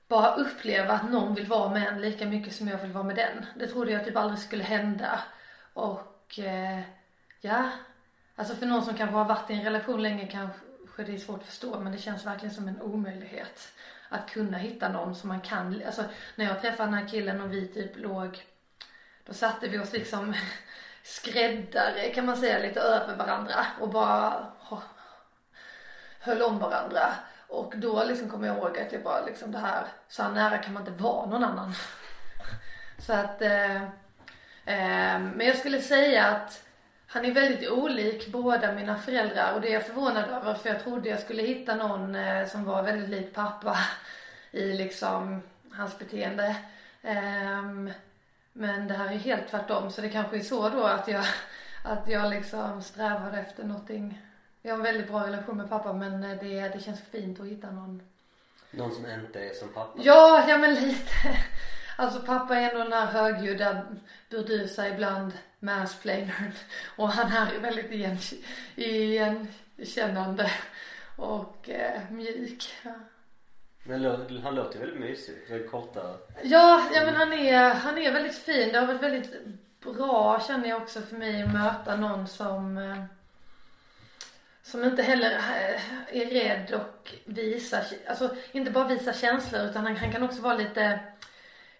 bara uppleva att någon vill vara med en lika mycket som jag vill vara med den. Det trodde jag typ aldrig skulle hända. Och eh, ja, alltså för någon som kanske har varit i en relation länge kanske det är svårt att förstå men det känns verkligen som en omöjlighet att kunna hitta någon som man kan, alltså när jag träffade den här killen och vi typ låg, då satte vi oss liksom skräddare kan man säga lite över varandra och bara höll om varandra. Och då liksom kommer jag ihåg att jag bara liksom det här, så här nära kan man inte vara någon annan. Så att, eh, eh, men jag skulle säga att han är väldigt olik båda mina föräldrar och det är jag förvånad över för jag trodde jag skulle hitta någon eh, som var väldigt lik pappa i liksom hans beteende. Um, men det här är helt tvärtom så det kanske är så då att jag, att jag liksom strävar efter någonting. Jag har en väldigt bra relation med pappa men det, det känns fint att hitta någon. Någon som inte är som pappa? Ja, ja men lite. Alltså pappa är ändå den här högljudda, burdusa ibland mansplainern. Och han här är väldigt igen, igenkännande och eh, mjuk. Men han låter väldigt mysig, väldigt korta. Ja, ja men han är, han är väldigt fin. Det har varit väldigt bra känner jag också för mig att möta någon som eh, som inte heller eh, är rädd och visa, alltså inte bara visa känslor utan han, han kan också vara lite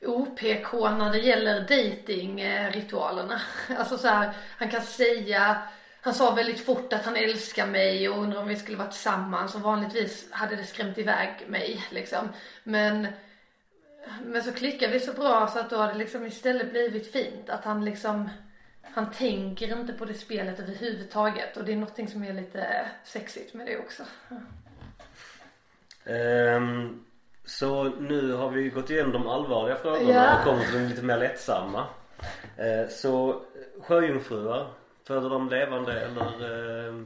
OPK när det gäller datingritualerna. Alltså så här, han kan säga, han sa väldigt fort att han älskar mig och undrar om vi skulle vara tillsammans och vanligtvis hade det skrämt iväg mig liksom. Men, men så klickade vi så bra så att då har det liksom istället blivit fint att han liksom han tänker inte på det spelet överhuvudtaget och det är någonting som är lite sexigt med det också. Um, så nu har vi gått igenom de allvarliga frågorna ja. och kommit till de lite mer lättsamma. Uh, så sjöjungfrur, föder de levande eller uh,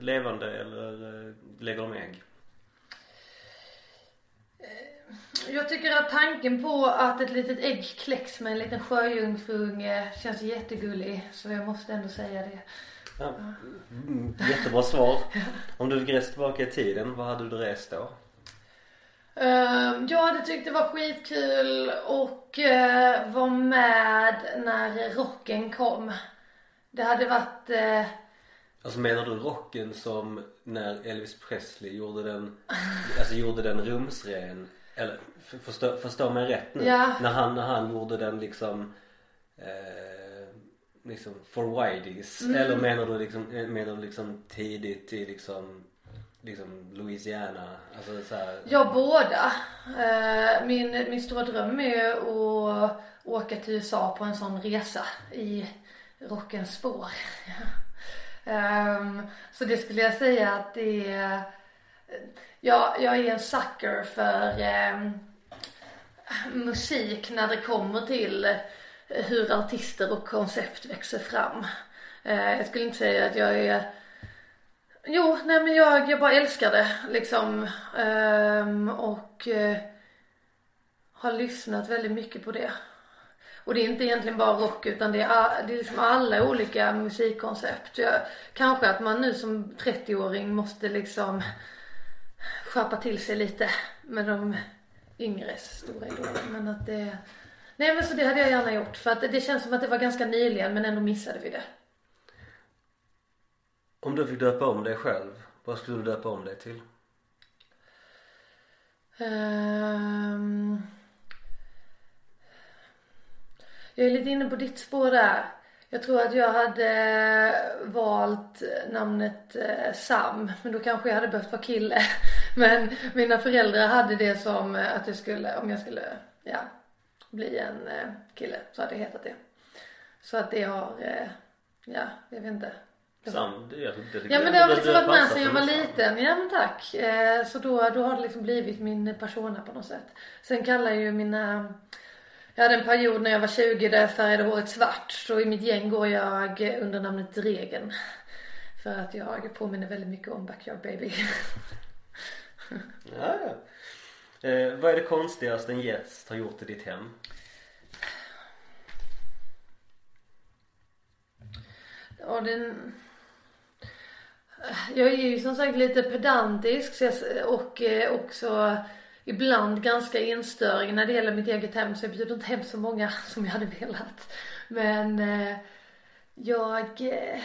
levande eller lägger de ägg? Jag tycker att tanken på att ett litet ägg kläcks med en liten sjöjungfruunge känns jättegullig. Så jag måste ändå säga det. Ja. Mm, jättebra svar. Om du fick resa tillbaka i tiden, vad hade du rest då? Uh, jag hade tyckt det var skitkul och uh, vara med när rocken kom. Det hade varit uh... Alltså menar du rocken som när Elvis Presley gjorde den, alltså gjorde den rumsren eller förstå, förstå mig rätt nu. Ja. När, han, när han gjorde den liksom eh, liksom for widies? Eller menar du liksom, eh, menar du liksom tidigt i liksom liksom Louisiana? Alltså så här, Ja, båda. Eh, min, min stora dröm är att åka till USA på en sån resa i rockens spår. Ehm, så det skulle jag säga att det är, ja, jag är en sucker för ehm, musik när det kommer till hur artister och koncept växer fram. Eh, jag skulle inte säga att jag är Jo, nej men jag, jag bara älskar det liksom. Ehm, och eh, har lyssnat väldigt mycket på det. Och det är inte egentligen bara rock utan det är, det är liksom alla olika musikkoncept. Jag, kanske att man nu som 30-åring måste liksom skärpa till sig lite med de yngres stora idoler. Men att det, nej men så det hade jag gärna gjort. För att det känns som att det var ganska nyligen men ändå missade vi det om du fick döpa om dig själv, vad skulle du döpa om dig till? Um, jag är lite inne på ditt spår där. Jag tror att jag hade valt namnet eh, Sam, men då kanske jag hade behövt vara kille. Men mina föräldrar hade det som eh, att jag skulle, om jag skulle, ja, bli en eh, kille så hade jag hetat det. Så att det har, ja, jag vet inte. Sam, det, jag, det, Ja men det har liksom varit med sen jag var liten. Ja men tack. Eh, så då, då har det liksom blivit min persona på något sätt. Sen kallar ju mina jag hade en period när jag var 20 där jag färgade håret svart. Så i mitt gäng går jag under namnet Dregen. För att jag påminner väldigt mycket om Backyard Baby. Ja, ja. Eh, vad är det konstigaste en gäst har gjort i ditt hem? Och den... Jag är ju som sagt lite pedantisk och eh, också ibland ganska instörig när det gäller mitt eget hem så jag bjuder inte hem så många som jag hade velat. Men eh, jag... Eh,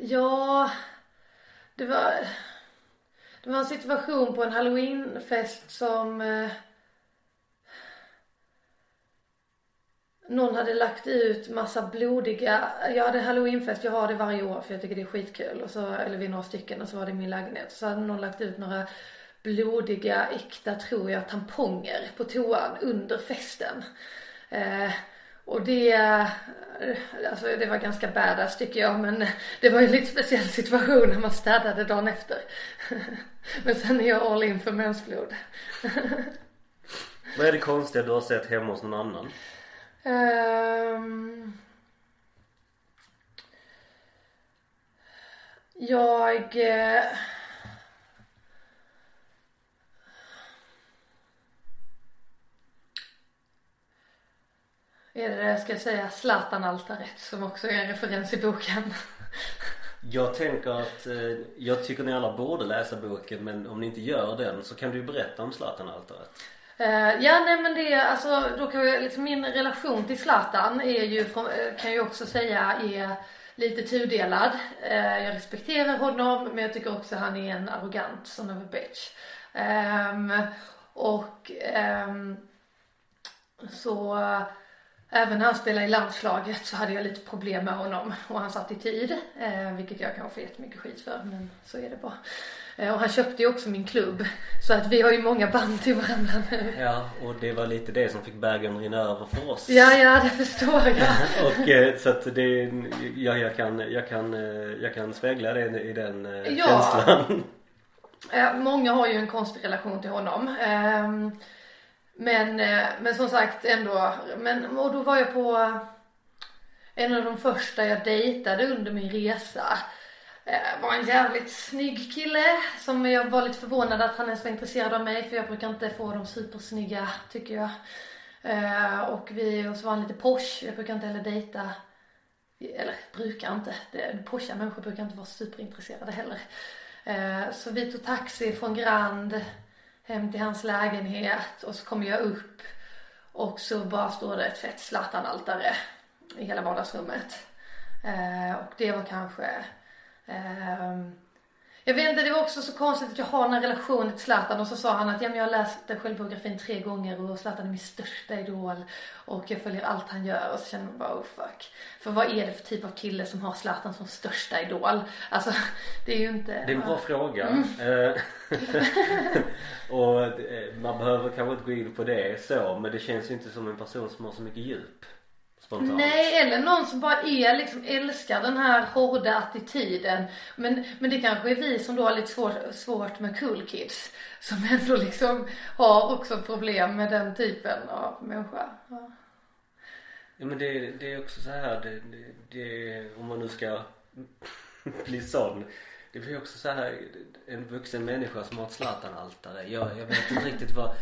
ja, det var... Det var en situation på en halloweenfest som någon hade lagt ut massa blodiga, jag hade halloweenfest, jag har det varje år för jag tycker det är skitkul och så, eller vi är några stycken och så var det i min lägenhet. Så hade någon lagt ut några blodiga, äkta tror jag, tamponger på toan under festen. Eh, och det, alltså det var ganska badass tycker jag men det var ju en lite speciell situation när man städade dagen efter. men sen är jag all in för mensblod. Vad är det konstiga du har sett hemma hos någon annan? Um, jag... eh, Är det, ska jag ska säga, Zlatan-altaret som också är en referens i boken. Jag tänker att eh, jag tycker ni alla borde läsa boken men om ni inte gör den så kan du ju berätta om Zlatan-altaret. Eh, ja nej men det är alltså, då kan jag, liksom min relation till Zlatan är ju, eh, kan jag också säga är lite tudelad. Eh, jag respekterar honom men jag tycker också han är en arrogant son of a bitch. Ehm, och ehm, så Även när han spelade i landslaget så hade jag lite problem med honom och hans attityd. Eh, vilket jag kanske får jättemycket skit för men så är det bara. Eh, och han köpte ju också min klubb. Så att vi har ju många band till varandra nu. Ja, och det var lite det som fick bägaren rinna över för oss. Ja, ja, det förstår jag. Och eh, så att det, ja, jag kan, jag kan, eh, jag kan spegla det i den Ja. känslan. Många har ju en konstig relation till honom. Ehm, men, men som sagt ändå, men, och då var jag på en av de första jag dejtade under min resa. Eh, var en jävligt snygg kille som jag var lite förvånad att han ens var intresserad av mig för jag brukar inte få dem supersnygga tycker jag. Eh, och vi, och så var han lite posh, jag brukar inte heller dejta eller brukar inte, det, posha människor brukar inte vara superintresserade heller. Eh, så vi tog taxi från Grand hem till hans lägenhet och så kommer jag upp och så bara står det ett fett Zlatan-altare i hela vardagsrummet. Och det var kanske, ehm, Jag vet inte, det var också så konstigt att jag har den här relationen till Zlatan och så sa han att ja, men jag har läst den självbiografin tre gånger och Zlatan är min största idol och jag följer allt han gör och så känner man bara oh fuck. För vad är det för typ av kille som har Zlatan som största idol? Alltså det är ju inte. Det är en bra fråga. Eh, och eh, man behöver kanske inte gå in på det så men det känns ju inte som en person som har så mycket djup. Spontant. Nej, eller någon som bara är liksom älskar den här hårda attityden. Men, men det kanske är vi som då har lite svårt, svårt med cool kids. Som ändå liksom har också problem med den typen av människa. Ja. Ja men det, det är också så här det, det, det, om man nu ska bli sån. Det blir också så här en vuxen människa som har ett Zlatan-altare. Jag, jag vet inte riktigt vad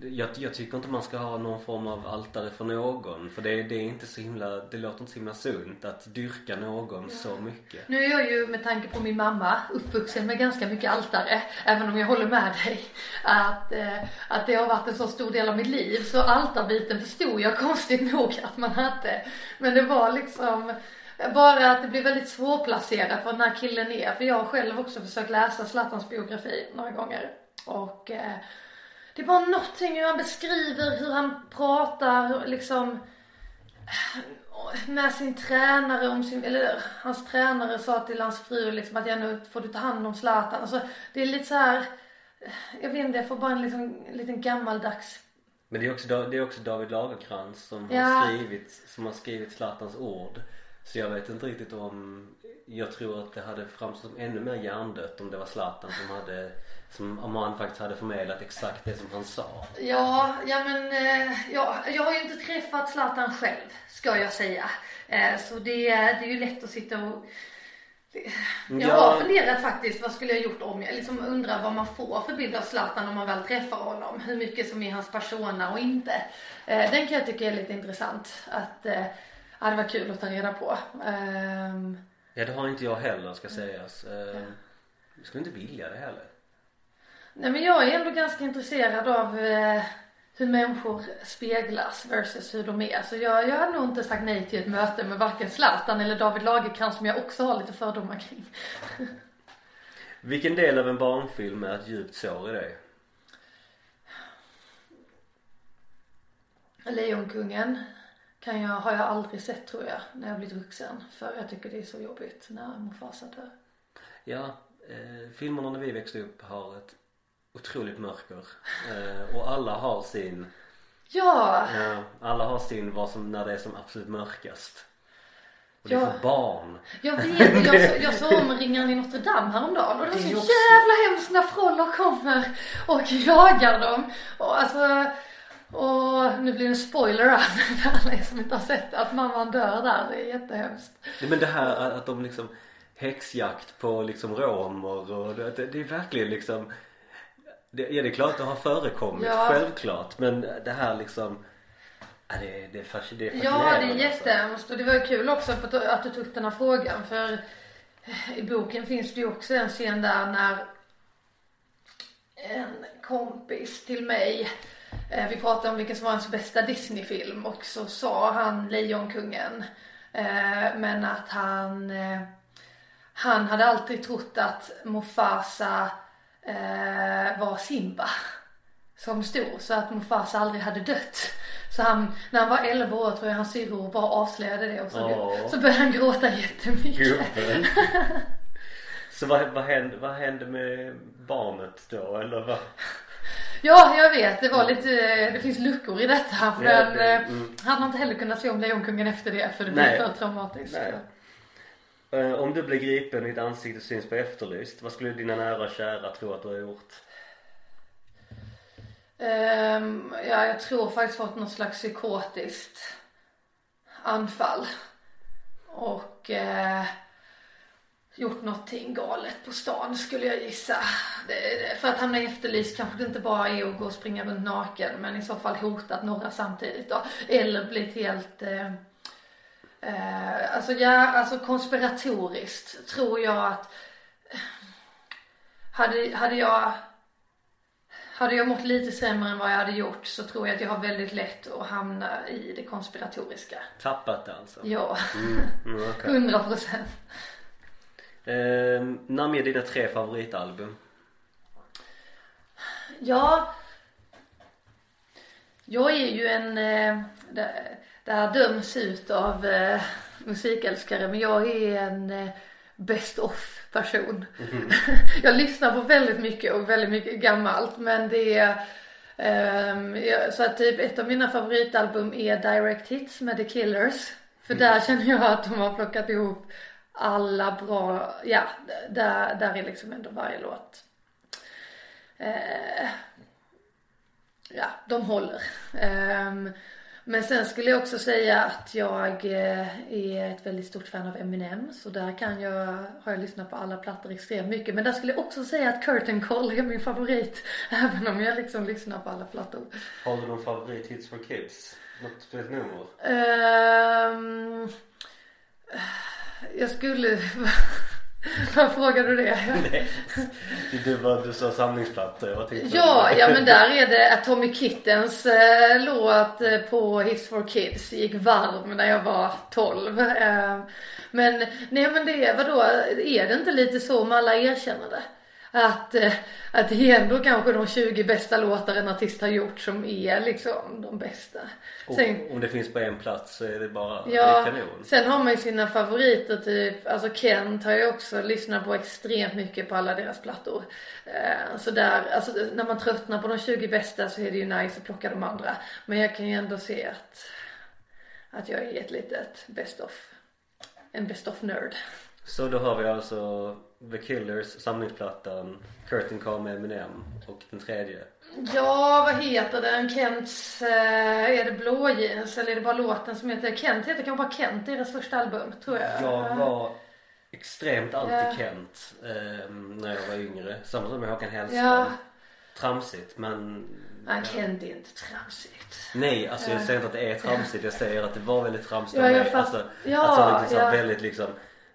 jag, jag tycker inte man ska ha någon form av altare för någon för det, det är inte så himla, det låter inte så himla sunt att dyrka någon så mycket. Nu är jag ju med tanke på min mamma uppvuxen med ganska mycket altare. Även om jag håller med dig att, eh, att det har varit en så stor del av mitt liv. Så altarbiten förstod jag konstigt nog att man hade. Men det var liksom bara att det blir väldigt svårplacerat vad den här killen är. För jag har själv också försökt läsa Zlatans biografi några gånger. Och eh, det är bara någonting hur han beskriver hur han pratar liksom med sin tränare om sin, eller hans tränare sa till hans fru liksom att ja nu får du ta hand om Zlatan. Alltså det är lite så här, jag vet inte, jag får bara en liksom, liten gammaldags Men det är också, det är också David Lagerkrans som Ja. har skrivit, som har skrivit Zlatans ord. Så jag vet inte riktigt om, jag tror att det hade framstått som ännu mer hjärndött om det var Zlatan som hade, som, om han faktiskt hade förmedlat exakt det som han sa. Ja, ja men eh, ja, jag har ju inte träffat Zlatan själv, ska jag säga. Eh, så det, det är ju lätt att sitta och jag Ja. har funderat faktiskt, vad skulle jag gjort om jag liksom undrar vad man får för bild av Zlatan om man väl träffar honom. Hur mycket som är hans persona och inte. Eh, den kan jag tycka är lite intressant att, ja, det var kul att ta reda på. Ehm, Ja det har inte jag heller ska sägas. Eh, Jag skulle inte vilja det heller. Nej men jag är ändå ganska intresserad av eh, hur människor speglas versus hur de är. Så jag, jag hade nog inte sagt nej till ett möte med varken Zlatan eller David Lagercrantz som jag också har lite fördomar kring. Vilken del av en barnfilm är ett djupt sår i dig? Lejonkungen kan jag, har jag aldrig sett tror jag när jag blivit vuxen. För jag tycker det är så jobbigt när Mufasa dör. Ja, eh, filmerna när vi växte upp har ett otroligt mörker. Eh, och alla har sin, Ja! ja, alla har sin vad som, när det är som absolut mörkast. Och det är Ja. för barn. Jag vet, jag, så, jag såg om Ringaren i Notre Dame häromdagen och det var så också- jävla hemskt när Frollo kommer och jagar dem. Och alltså, och nu blir det en spoiler här för alla som inte har sett att mamman dör där. Det är jättehemskt. Nej, Men det här att de liksom häxjakt på liksom romer och det det är verkligen liksom det, Ja det är klart det har förekommit, Ja. självklart. Men det här liksom ja, det, det, är fasc- det är Ja, det är fascinerande, alltså. jättehemskt och det var ju kul också att du tog upp den här frågan för i boken finns det ju också en scen där när en kompis till mig eh, vi pratade om vilken som var hans bästa Disney-film och så sa han Lejonkungen eh, men att han eh, han hade alltid trott att Mufasa eh, var Simba som stor så att Mufasa aldrig hade dött. Så han, när han var 11 år tror jag hans syrror bara avslöjade det och så, Åh. så började han gråta jättemycket. Så vad, vad, hände, vad hände med barnet då eller vad? Ja, jag vet. Det var lite, det finns luckor i detta. Men Ja, det- eh, mm. hade man inte heller kunnat se om Lejonkungen efter det för det Nej. för traumatiskt. Nej. Eh, Om du blir gripen ditt ansikte syns på Efterlyst, vad skulle dina nära och kära tro att du har gjort? Um, ja, jag tror faktiskt fått något slags psykotiskt anfall. Och eh, gjort någonting galet på stan skulle jag gissa. Det, det, för att hamna i efterlyst kanske det inte bara är att gå och springa runt naken men i så fall hotat några samtidigt då. Eller blivit helt eh, eh, alltså ja, alltså konspiratoriskt tror jag att hade, hade jag hade jag mått lite sämre än vad jag hade gjort så tror jag att jag har väldigt lätt att hamna i det konspiratoriska. Tappat det alltså? Ja, Mm, hundra procent. Eh, namn är dina tre favoritalbum. Ja. Jag är ju en, eh, det, här döms ut av eh, musikälskare men jag är en eh, best of person. jag lyssnar på väldigt mycket och väldigt mycket gammalt men det är ehm, jag- så att typ ett av mina favoritalbum är Direct Hits med The Killers. För där känner jag att de har plockat ihop alla bra, ja, där, där är liksom ändå varje låt. Eh, ja, de håller. Ehm, men sen skulle jag också säga att jag eh, är ett väldigt stort fan av Eminem. Så där kan jag, har jag lyssnat på alla plattor extremt mycket. Men där skulle jag också säga att Curtain Call är min favorit. Även om jag liksom lyssnar på alla plattor. Har du någon favorit Hits for Kids? Något speciellt nummer? Ehm, jag skulle... Vad frågar du det? Nej. Det var du sa samlingsplattor. Jag tänkte Ja, ja men där är det Atomic Kittens eh, låt eh, på Hits for Kids gick varm när jag var 12. Eh, men nej men det vadå, är det inte lite så om alla erkänner det? Att, eh, att det är ändå kanske de 20 bästa låtar en artist har gjort som är liksom de bästa. Sen, om det finns på en plats så är det bara Ja, kanon. sen har man ju sina favoriter typ, alltså Kent har ju också lyssnat på extremt mycket på alla deras plattor. Eh, så där, alltså när man tröttnar på de 20 bästa så är det ju nice att plocka de andra. Men jag kan ju ändå se att, att jag är ett litet best of, en best of nerd. Så då har vi alltså The Killers, samlingsplattan, Curtain Call med Eminem och den tredje. Ja, vad heter den? Kents, eh, är det blå jeans eller är det bara låten som heter Kent? Heter kanske bara Kent, deras första album, tror jag. Jag var extremt anti Ja. Kent eh, när jag var yngre. Samma som med Håkan Hellström. Ja. Tramsigt men Nej, Kent är inte tramsigt. Nej, alltså jag säger inte att det är tramsigt. Jag säger att det var väldigt tramsigt Ja, av mig. fatt- Alltså, ja, att jag liksom ja. väldigt liksom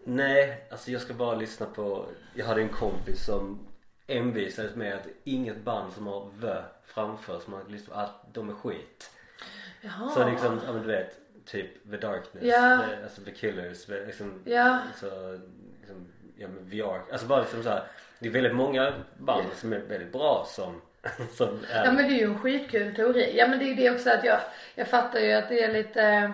Nej, alltså jag ska bara lyssna på Jag hade en kompis som envisades med att inget band som har vö framför som man lyssnar på, att de är skit. Jaha. Så liksom, ja men du vet Typ The Darkness, Ja. alltså The Killers, liksom, Ja. så, liksom, ja men VR, alltså bara liksom så här, Det är väldigt många band som är väldigt bra som, som är Ja men det är ju en skitkul teori. Ja men det är ju det också att jag, jag fattar ju att det är lite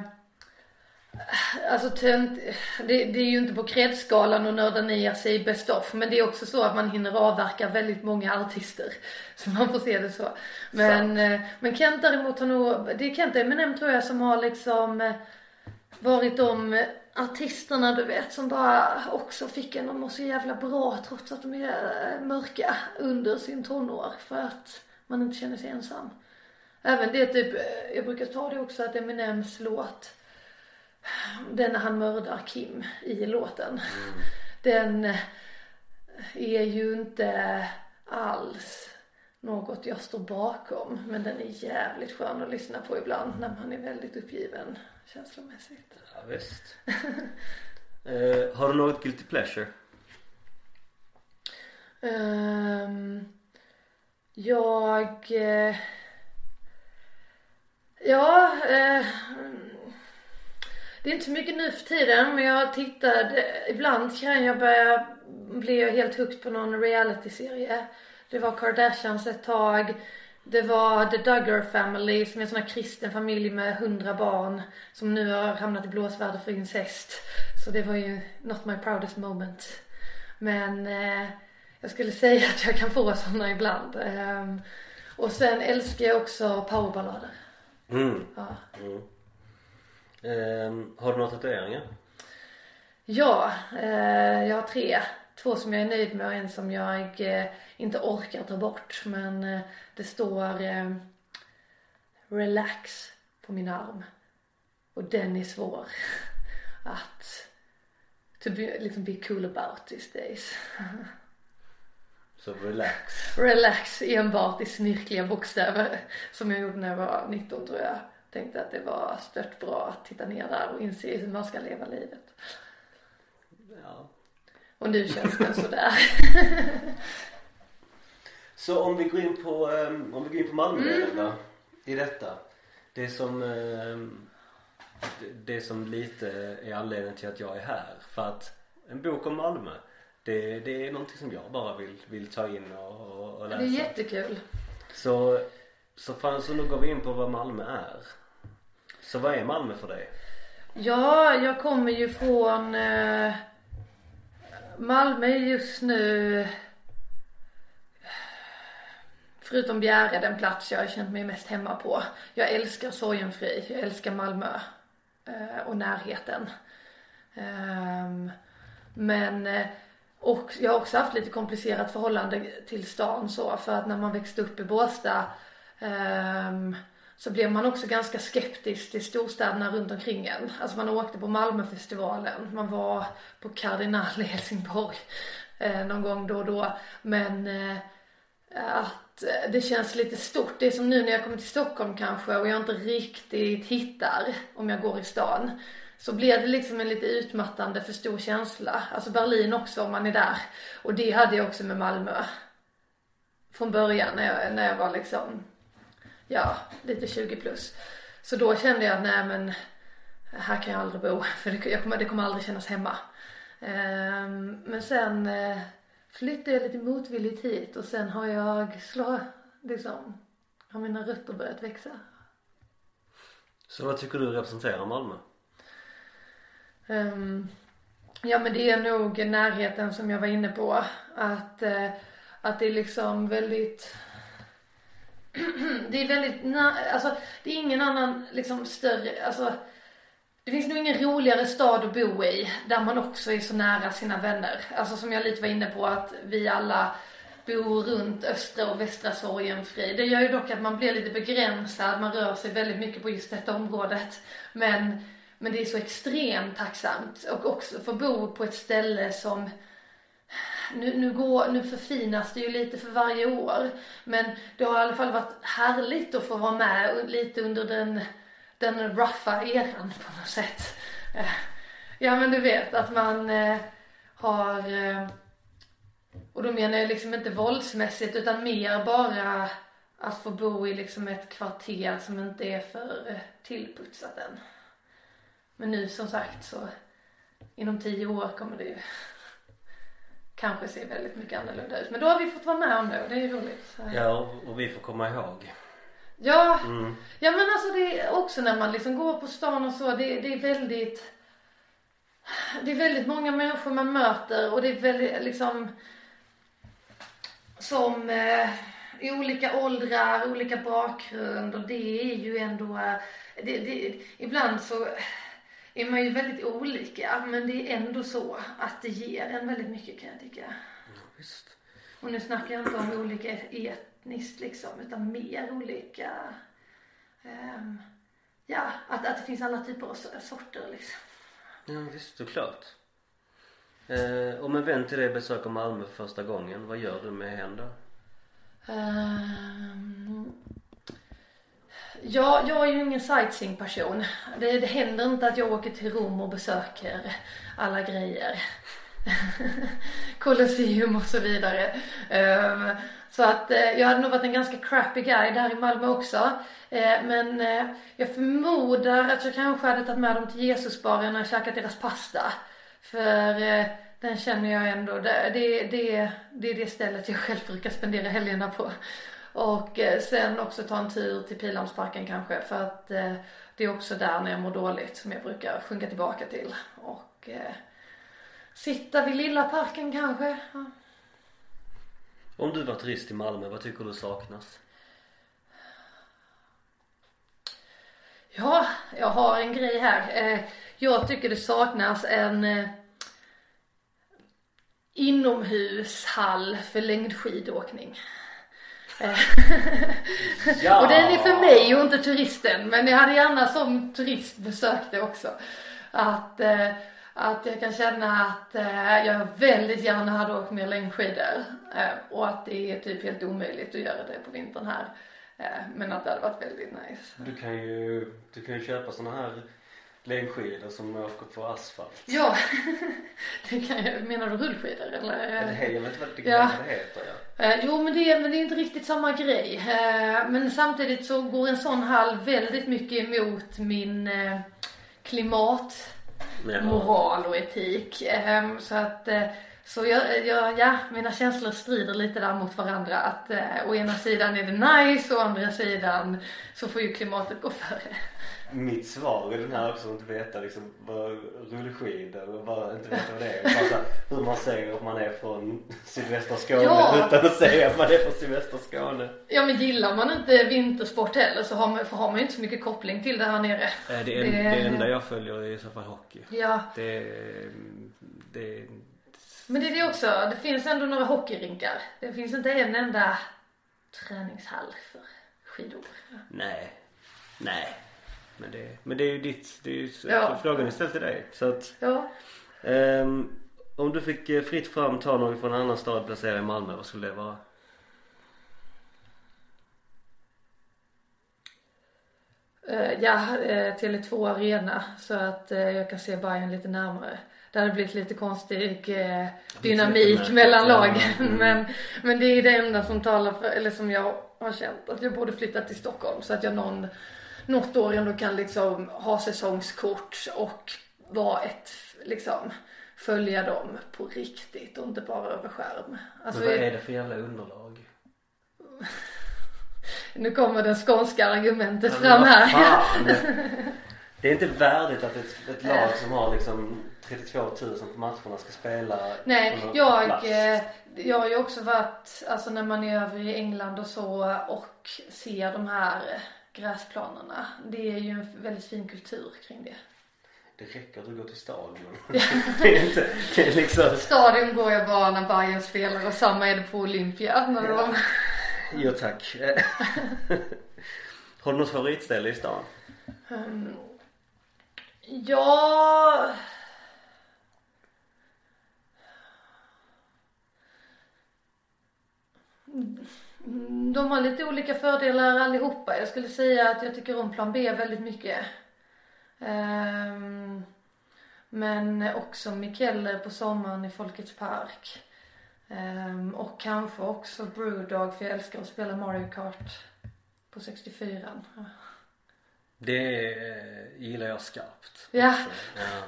Alltså tönt, det, det är ju inte på kreddskalan och nörda ner sig i best of men det är också så att man hinner avverka väldigt många artister. Så man får se det så. Men, eh, men Kent däremot har nog, det är Kent Eminem tror jag som har liksom eh, varit de eh, artisterna du vet som bara också fick en att må så jävla bra trots att de är eh, mörka under sin tonår för att man inte känner sig ensam. Även det typ, jag brukar ta det också att Eminems låt den när han mördar Kim i låten. Den eh, är ju inte alls något jag står bakom. Men den är jävligt skön att lyssna på ibland när man är väldigt uppgiven känslomässigt. Ja, visst. eh, har du något guilty pleasure? Ehm, jag... eh, ja, eh, det är inte så mycket nu för tiden men jag tittade, ibland kan jag börja bli helt hooked på någon reality-serie. Det var Kardashians ett tag. Det var The Duggar Family som är en sån här kristen familj med hundra barn som nu har hamnat i blåsväder för incest. Så det var ju not my proudest moment. Men eh, jag skulle säga att jag kan få såna ibland. Ehm, och sen älskar jag också powerballader. Mm. Ja. mm. Ehm, har du några tatueringar? Ja, eh, jag har tre. Två som jag är nöjd med och en som jag eh, inte orkar ta bort. Men eh, det står relax på min arm. Och den är svår att to be, liksom be cool about these days. Så relax. Relax enbart i snirkliga bokstäver. Som jag gjorde när jag var 19 tror jag. Tänkte att det var stört bra att titta ner där och inse hur man ska leva livet. Ja. Och nu känns det sådär. Så om vi går in på, ehm, om vi går in på Malmö Mm. då, i detta. Det som, ehm, det, det som lite är anledningen till att jag är här. För att en bok om Malmö. Det, det är någonting som jag bara vill, vill ta in och, och, och läsa. Det är jättekul. Så, så, fan, så nu går vi in på vad Malmö är. Så vad är Malmö för dig? Ja, jag kommer ju från eh, Malmö är just nu Förutom Bjäre den plats jag har känt mig mest hemma på. Jag älskar Sorgenfri, jag älskar Malmö eh, och närheten. Ehm, men eh, och jag har också haft lite komplicerat förhållande till stan så för att när man växte upp i Båstad ehm, så blev man också ganska skeptisk till storstäderna runt omkring en. Alltså man åkte på Malmöfestivalen, man var på Cardinal i Helsingborg eh, någon gång då och då. Men eh, att eh, det känns lite stort. Det är som nu när jag kommer till Stockholm kanske och jag inte riktigt hittar om jag går i stan. Så blir det liksom en lite utmattande för stor känsla. Alltså Berlin också om man är där. Och det hade jag också med Malmö. Från början när jag, när jag var liksom ja, lite 20 plus. Så då kände jag att nej men här kan jag aldrig bo för det, jag kommer, det kommer aldrig kännas hemma. Um, men sen uh, flyttade jag lite motvilligt hit och sen har jag slå, liksom, har mina rötter börjat växa. Så vad tycker du representerar Malmö? Um, ja men det är nog närheten som jag var inne på. Att, uh, att det är liksom väldigt det är väldigt, alltså det är ingen annan liksom större, alltså det finns nog ingen roligare stad att bo i där man också är så nära sina vänner. Alltså som jag lite var inne på att vi alla bor runt östra och västra Sorgenfri. Det gör ju dock att man blir lite begränsad, man rör sig väldigt mycket på just detta området. Men, men det är så extremt tacksamt och också få bo på ett ställe som nu, nu, går, nu förfinas det ju lite för varje år. Men det har i alla fall varit härligt att få vara med lite under den, den ruffa eran på något sätt. Eh, ja men du vet att man eh, har, eh, och då menar jag liksom inte våldsmässigt utan mer bara att få bo i liksom ett kvarter som inte är för tillputsat än. Men nu som sagt så inom tio år kommer det ju kanske ser väldigt mycket annorlunda ut. Men då har vi fått vara med om det och det är roligt. Ja och vi får komma ihåg. Ja, mm. ja men alltså det är också när man liksom går på stan och så, det, det är väldigt det är väldigt många människor man möter och det är väldigt liksom som eh, i olika åldrar, olika bakgrund och det är ju ändå, eh, det, det, ibland så är man ju väldigt olika men det är ändå så att det ger en väldigt mycket kan jag tycka. Ja, visst. Och nu snackar jag inte om olika etniskt liksom utan mer olika um, ja, att, att det finns alla typer av sorter liksom. Ja visst, såklart. Eh, om en vän till dig besöker Malmö för första gången, vad gör du med henne då? Um, Ja, jag är ju ingen sightseeing-person. Det, det händer inte att jag åker till Rom och besöker alla grejer. Colosseum och så vidare. Um, så att eh, jag hade nog varit en ganska crappy guy där i Malmö också. Eh, men eh, jag förmodar att jag kanske hade tagit med dem till Jesusbaren och käkat deras pasta. För eh, den känner jag ändå, det, det, det, det är det stället jag själv brukar spendera helgerna på. Och eh, sen också ta en tur till Pildammsparken kanske för att eh, det är också där när jag mår dåligt som jag brukar sjunka tillbaka till. Och eh, sitta vid lilla parken kanske. Ja. Om du var turist i Malmö, vad tycker du saknas? Ja, jag har en grej här. Jag tycker det saknas en inomhushall för längdskidåkning. ja. och den är för mig och inte turisten. Men jag hade gärna som turist besökt det också. Att, eh, att jag kan känna att eh, jag väldigt gärna hade åkt mer längdskidor. Eh, och att det är typ helt omöjligt att göra det på vintern här. Eh, men att det hade varit väldigt nice. Du kan ju, du kan ju köpa såna här längdskidor som åker på asfalt. Ja, det kan jag. Menar du rullskidor eller? Eller jag vet inte vad det, ja. det heter ja. Eh, jo men det, men det är inte riktigt samma grej. Eh, men samtidigt så går en sån hall väldigt mycket emot min eh, klimat, moral och etik. Så att Så jag, jag, ja, mina känslor strider lite där mot varandra. Att eh, å ena sidan är det nice och å andra sidan så får ju klimatet gå före. Mitt svar i den här också att inte veta liksom vad rullskidor och bara inte veta vad det är. Bara hur man säger att man är från sydvästra Skåne Ja. utan att säga att man är från sydvästra Skåne. Ja men gillar man inte vintersport heller så har man, för har man ju inte så mycket koppling till det här nere. Eh, Det, Det- det enda jag följer är i så fall hockey. Ja, Det, det, men det är det också. Det finns ändå några hockeyrinkar. Det finns inte en enda träningshall för skidor. nej, nej. Men det, men det är ju ditt, det är ju Ja. frågan är ställd till dig. Så att Ja. Ehm, om du fick eh, fritt fram ta någon från en annan stad placera i Malmö, vad skulle det vara? Eh, Ja, eh, Tele2 Arena så att eh, jag kan se Bayern lite närmare. Det hade blivit lite konstig dynamik mellan lagen. Mm. Men, men det är det enda som talar för, eller som jag har känt att jag borde flytta till Stockholm så att jag någon, något år ändå kan liksom ha säsongskort och vara ett, liksom följa dem på riktigt och inte bara över skärm. Alltså, Men vad är det för jävla underlag? nu kommer det skånska argumentet Men fram här. fan? Det är inte värdigt att ett, ett lag som har liksom 32 000 på matcherna ska spela Nej, jag, plats. eh, jag har ju också varit, alltså när man är över i England och så och ser de här gräsplanerna. Det är ju en väldigt fin kultur kring det. Det räcker att du går till stadion. det är inte, det är liksom Stadion går jag bara när Bayern spelar och samma är det på Olympia. När de, Jo tack. Har du något favoritställe i stan? ja... De har lite olika fördelar allihopa. Jag skulle säga att jag tycker om plan B väldigt mycket. Ehm, men också Mikkeller på sommaren i Folkets Park. Ehm, och kanske också Brewdog för jag älskar att spela Mario Kart på 64. Det eh, gillar jag skarpt. Ja. ja.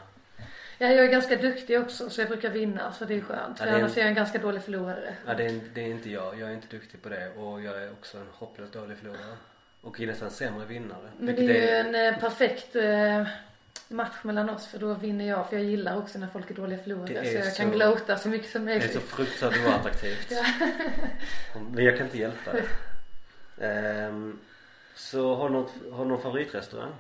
Ja, jag är ganska duktig också så jag brukar vinna så det är skönt. För Ja, är- annars är jag en ganska dålig förlorare. Ja, det, är, det är inte jag. Jag är inte duktig på det och jag är också en hopplöst dålig förlorare. Och är nästan sämre vinnare. Men det är ju en eh, perfekt eh, match mellan oss för då vinner jag för jag gillar också när folk är dåliga förlorare är så jag så- kan gloata så mycket som Det är möjligt. så fruktansvärt oattraktivt. Men jag kan inte hjälpa det. Ehm, så har du, något, har du någon favoritrestaurang?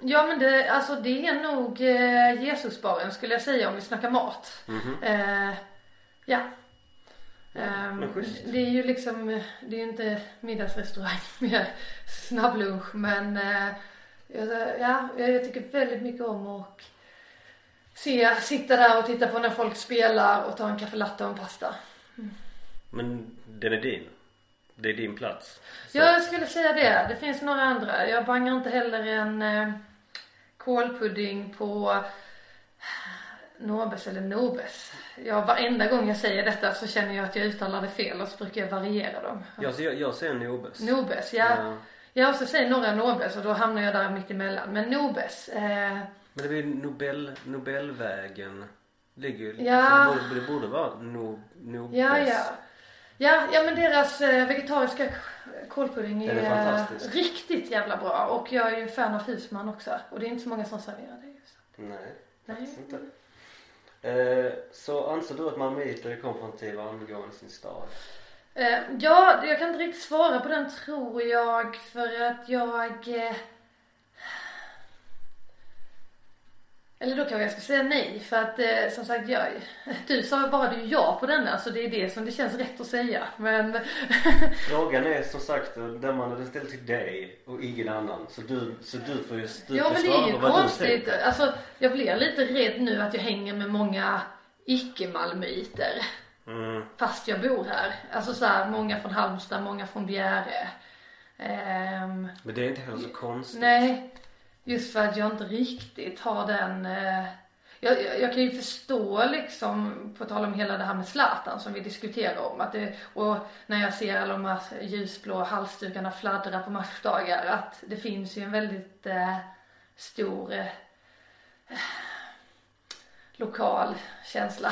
Ja men det, alltså det är nog eh, Jesusbaren skulle jag säga om vi snackar mat. Mhm. Eh, ja. Men schysst. det är ju liksom, det är ju inte middagsrestaurang, mer snabblunch men eh, jag- ja, jag tycker väldigt mycket om att se, sitta där och titta på när folk spelar och ta en kaffe latte och en pasta. Men den är din. Det är din plats. Så- Jag skulle säga det. Det finns några andra. Jag bangar inte heller en eh, kålpudding på Nobes eller Nobes. Ja, varenda gång jag säger detta så känner jag att jag uttalar det fel och så brukar jag variera dem. Jag, jag, jag säger Nobes. Nobes, ja. Ja. Jag också säger några Nobes och då hamnar jag där mitt emellan. Men Nobes, eh, Men det blir Nobel, Nobelvägen. Ligger ju, Ja. det borde vara no, Nobes. ja, ja. Ja, ja men deras eh, vegetariska kålpudding är är, riktigt jävla bra. Och jag är ju fan av husman också. Och det är inte så många som serverar det just. Nej, Nej. faktiskt inte. Eh, så anser du att malmöiter är konfrontativa angående sin stad? Eh, ja, jag kan inte riktigt svara på den tror jag för att jag... Eh, eller då kanske jag ska säga nej för att eh, som sagt jag, du sa bara du ja på denna så det är det som det känns rätt att säga men Frågan är som sagt den ställd till dig och ingen annan. Så du, så du får ju du Ja men det är ju konstigt. Alltså jag blir lite rädd nu att jag hänger med många icke-malmöiter. Mm. Fast jag bor här. Alltså så här, många från Halmstad, många från Bjäre. Ehm, Men det är inte heller så konstigt. nej, just för att jag inte riktigt har den eh, jag, jag, jag kan ju förstå liksom, på tal om hela det här med Zlatan som vi diskuterar om. Att det, och när jag ser alla de här ljusblå halsdukarna fladdra på matchdagar. Att det finns ju en väldigt eh, stor eh, lokal känsla.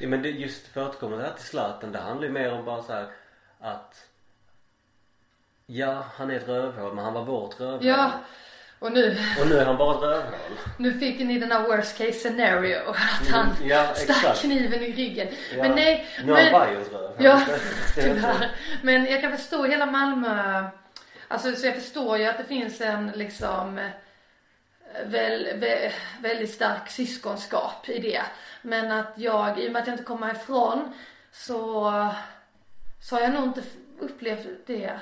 Ja men det just för att här till Zlatan. Det handlar ju mer om bara så här att Ja, han är ett rövhål men han var vårt rövhål. Ja, och nu, Och nu är han bara ett rövhål. nu fick ni den här worst case scenario. Att han Mm, ja, stack kniven i ryggen. Ja. Men nej, Nu är han Bajens. Ja, tyvärr. Men jag kan förstå hela Malmö. Alltså så jag förstår ju att det finns en liksom väl, vä, väldigt stark syskonskap i det. Men att jag, i och med att jag inte kommer ifrån så, så har jag nog inte upplevt det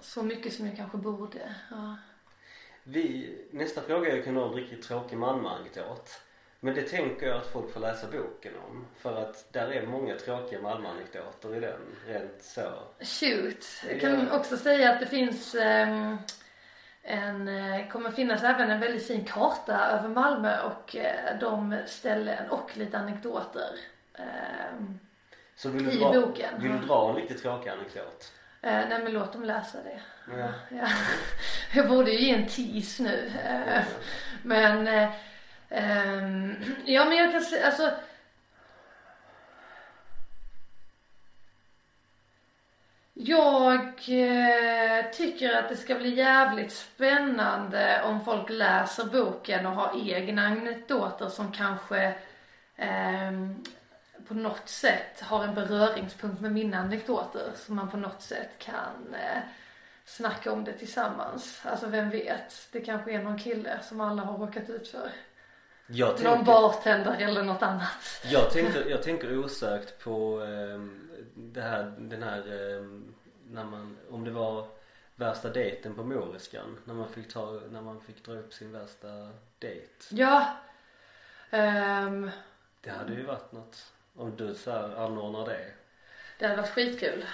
så mycket som jag kanske borde. Ja. Vi, nästa fråga är ju kan du ha en riktigt tråkig Malmöanekdot. Men det tänker jag att folk får läsa boken om. För att där är många tråkiga Malmöanekdoter i den. Rent så. Shoot. Jag kan Ja. också säga att det finns ehm, en, eh, kommer finnas även en väldigt fin karta över Malmö och eh, de ställen och lite anekdoter. Ehm, Så vill du, I dra, boken, vill du dra en riktigt tråkig anekdot? Eh, nej men låt dem läsa det. Ja. Ja. Jag borde ju ge en tease nu. Eh, Men, eh, ehm, ja men jag kan säga, alltså. Jag eh, tycker att det ska bli jävligt spännande om folk läser boken och har egna anekdoter som kanske ehm, på något sätt har en beröringspunkt med mina anekdoter. Så man på något sätt kan eh, snacka om det tillsammans. Alltså vem vet? Det kanske är någon kille som alla har råkat ut för. Jag Någon tänker, bartender eller något annat. jag tänker, jag tänker osökt på ehm, det här, den här, ehm, när man, om det var värsta dejten på Moriskan. När man fick ta, när man fick dra upp sin värsta dejt. Ja. Ehm, Det hade ju varit något. Om du så här anordnar det. det hade varit skitkul.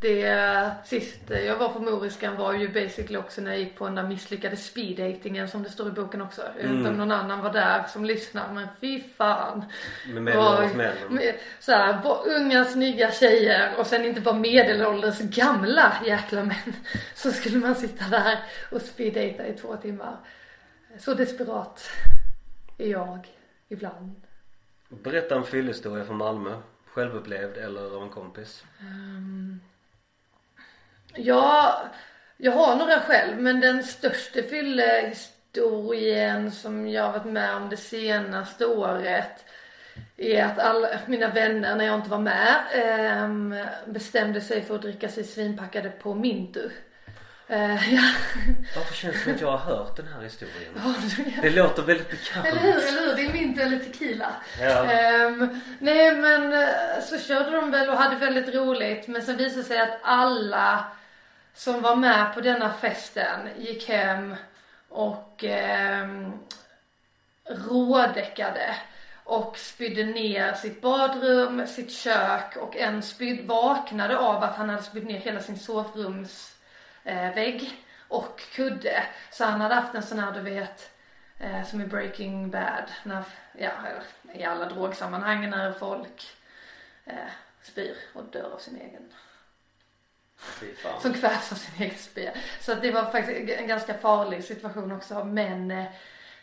Det sist jag var på Moriskan var ju basically också när jag gick på den där misslyckade speeddatingen som det står i boken också. Jag vet inte om någon annan var där som lyssnar men fy fan. Med medelålders Så här, unga snygga tjejer och sen inte bara medelålders gamla jäkla män. Så skulle man sitta där och speeddata i två timmar. Så desperat är jag ibland. Berätta en fyllehistoria från Malmö. Självupplevd eller av en kompis. Ehm, ja, jag har några själv men den största fyllehistorien som jag har varit med om det senaste året är att alla mina vänner när jag inte var med um, bestämde sig för att dricka sig svinpackade på Mintu. Eh, ja. Varför känns det som att jag har hört den här historien? Ja, Det låter väldigt bekant. Eller hur, eller hur? Det är Mintu eller tequila. Ja. Ehm, nej men eh, så körde de väl och hade väldigt roligt men sen visade det sig att alla som var med på denna festen gick hem och um, rådäckade och spydde ner sitt badrum, sitt kök och en spyd vaknade av att han hade spytt ner hela sin sovrumsvägg eh, vägg och kudde. Så han hade haft en sån här du vet eh, som i Breaking Bad, när, ja, i alla drogsammanhang när folk eh, spyr och dör av sin egen som kvävs av sin egen spya. Så det var faktiskt en ganska farlig situation också men eh,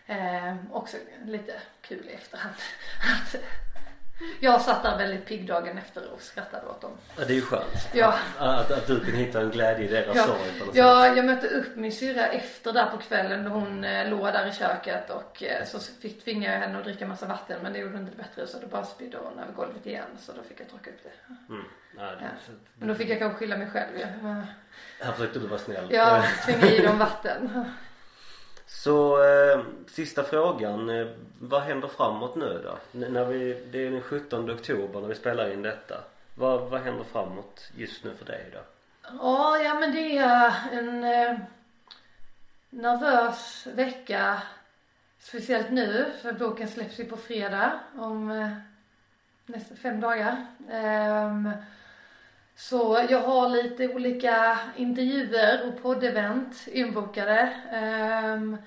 eh, också lite kul i efterhand. Att, jag satt där väldigt pigg dagen efter och skrattade åt dem. Ja, det är ju skönt. Ja. Att, att du kan hitta en glädje i deras Ja, sorg ja, jag mötte upp min syrra efter där på kvällen då hon eh, låg där i köket och eh, så fick tvinga jag henne att dricka massa vatten men det gjorde inte det bättre så då bara spydde hon över golvet igen så då fick jag torka upp det. Mm. Ja, det, Ja. Men då fick jag kanske skylla mig själv ju. Men- Här försökte du vara snäll. Jag tvingade i dem vatten. Så eh, sista frågan. Vad händer framåt nu då? N- när vi, det är den 17 oktober när vi spelar in detta. Vad, vad händer framåt just nu för dig då? Ja, ja men det är en eh, nervös vecka. Speciellt nu, för boken släpps ju på fredag om eh, nästan fem dagar. Ehm, så jag har lite olika intervjuer och poddevent inbokade. Ehm,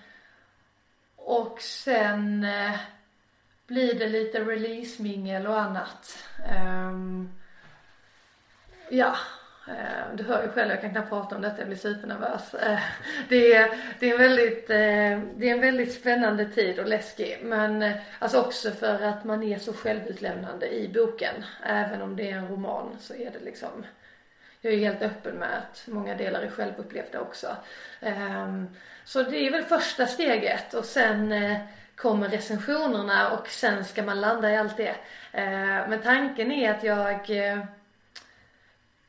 och sen eh, blir det lite releasemingel och annat. Um, ja, Eh, Du hör ju själv, jag kan knappt prata om detta, jag blir supernervös. Uh, Det är, det är, en väldigt, uh, det är en väldigt spännande tid och läskig. Men eh, alltså också för att man är så självutlämnande i boken. Även om det är en roman så är det liksom jag är helt öppen med att många delar är självupplevda också. Ehm, Så det är väl första steget och sen eh, kommer recensionerna och sen ska man landa i allt det. Eh, Men tanken är att jag eh,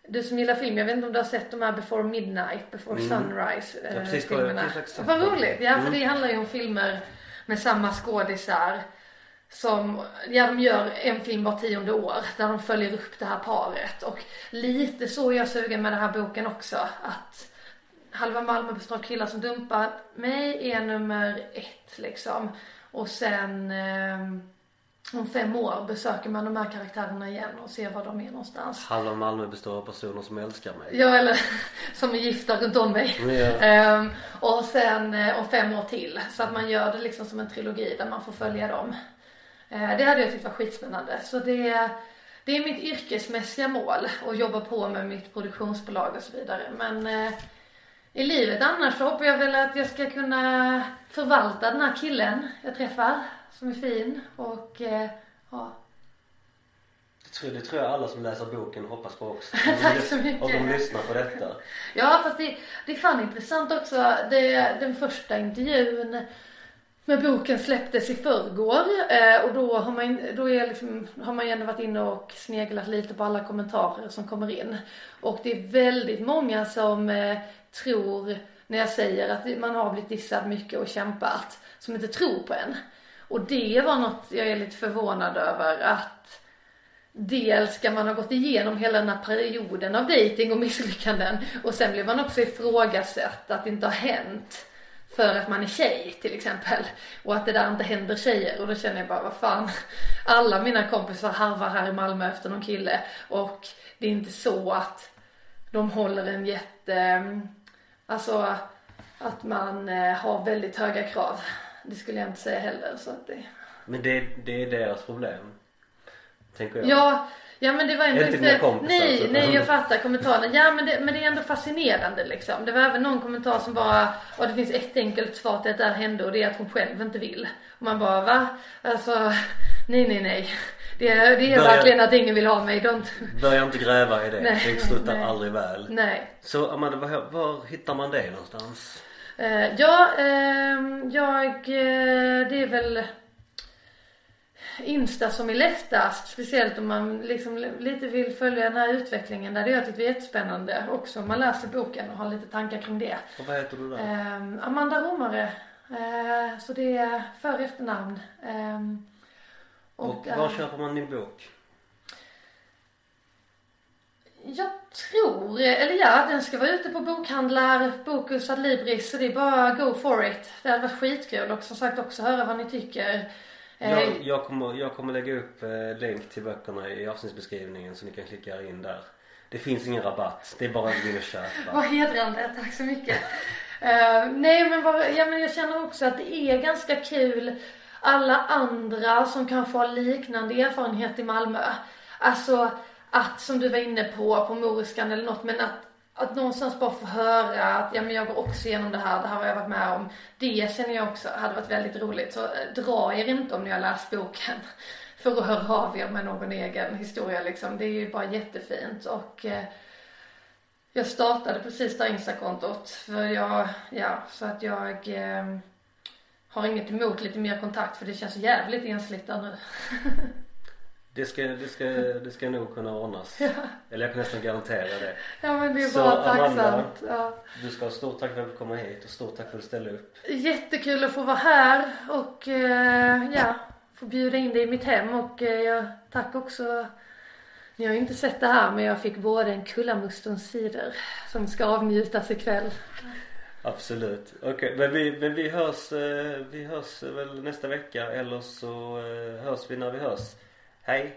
du som gillar film, jag vet inte om du har sett de här Before Midnight, Before Sunrise Mm. Ja, eh, precis filmerna. precis sagt. Vad roligt, ja för Mm. det handlar ju om filmer med samma skådisar som, ja de gör en film var tionde år där de följer upp det här paret och lite så är jag sugen med den här boken också att halva Malmö består av killar som dumpar mig är nummer ett liksom och sen ehm, om fem år besöker man de här karaktärerna igen och ser var de är någonstans. Halva Malmö består av personer som älskar mig. Ja eller som är gifta runt om mig. Ja. Ehm, och sen eh, och fem år till. Så att man gör det liksom som en trilogi där man får följa dem. Eh, det hade jag tyckt var skitspännande. Så det, det är mitt yrkesmässiga mål att jobba på med mitt produktionsbolag och så vidare. Men eh, i livet annars så hoppas jag väl att jag ska kunna förvalta den här killen jag träffar. Som är fin och eh, ja. Det tror, det tror jag alla som läser boken hoppas på också. Tack så mycket. Om de lyssnar på detta. Ja fast det, det är fan intressant också. Det, den första intervjun men boken släpptes i förrgår eh, och då har man, då är liksom, har man ju ändå varit inne och sneglat lite på alla kommentarer som kommer in. Och det är väldigt många som eh, tror, när jag säger att man har blivit dissad mycket och kämpat, som inte tror på en. Och det var något jag är lite förvånad över att Dels ska man ha gått igenom hela den här perioden av dating och misslyckanden och sen blir man också ifrågasatt att det inte har hänt för att man är tjej till exempel och att det där inte händer tjejer och då känner jag bara vad fan alla mina kompisar harvar här i Malmö efter någon kille och det är inte så att de håller en jätte alltså att man eh, har väldigt höga krav det skulle jag inte säga heller så att det Men det, det är deras problem. Tänker jag. Ja, ja men det var ändå Inte kompisar, Nej, så- nej jag fattar kommentaren. Ja men det, men det är ändå fascinerande liksom. Det var även någon kommentar som bara, och det finns ett enkelt svar till att det här hände och det är att hon själv inte vill. Och man bara va? Alltså, nej nej nej. Det, är- det är Börja- verkligen att ingen vill ha mig. Don't... Börja inte gräva i det. Nej, det slutar nej. aldrig väl. Nej. Så Amanda, var, var hittar man det någonstans? Eh, ja, ehm, jag, eh, det är väl Insta som är lättast. Speciellt om man liksom lite vill följa den här utvecklingen. Där det jag tycker är jättespännande också om man läser boken och har lite tankar kring det. Och vad heter du där? Ehm, Amanda Romare. Eh, så det är för och efternamn. Ehm, och eh, var köper man din bok? Jag tror, eller ja, den ska vara ute på bokhandlar, Bokus, Adlibris, så det är bara go for it. Det hade varit skitkul och som sagt också höra vad ni tycker. Eh, Jag, jag, kommer, jag kommer lägga upp eh, länk till böckerna i avsnittsbeskrivningen så ni kan klicka in där. Det finns ingen rabatt. Det är bara att gå in och köpa. Vad hedrande, tack så mycket. Eh, nej men, vad, ja, men jag känner också att det är ganska kul alla andra som kanske har liknande erfarenhet i Malmö. Alltså att som du var inne på, på Moriskan eller något, men att att någonstans bara få höra att ja men jag går också igenom det här, det här har jag varit med om. Det känner jag också hade varit väldigt roligt. Så eh, dra er inte om ni har läst boken för att höra av er med någon egen historia liksom. Det är ju bara jättefint och eh, jag startade precis det Instakontot Insta-kontot för jag, ja, så att jag eh, har inget emot lite mer kontakt för det känns jävligt ensligt där nu. Det ska, det, ska, det ska nog kunna ordnas. Eller jag kan nästan garantera det. Ja men det är Så, bara Amanda. tacksamt. Ja. Du ska ha stort tack för att du komma hit och stort tack för att du ställde upp. Jättekul att få vara här och eh, ja, få bjuda in dig i mitt hem och eh, jag tack också ni har ju inte sett det här men jag fick både en kullamust och en cider som ska avnjutas ikväll. Absolut. Okej, men, vi, men vi hörs, eh, vi hörs väl nästa vecka eller så eh, hörs vi när vi hörs. Hey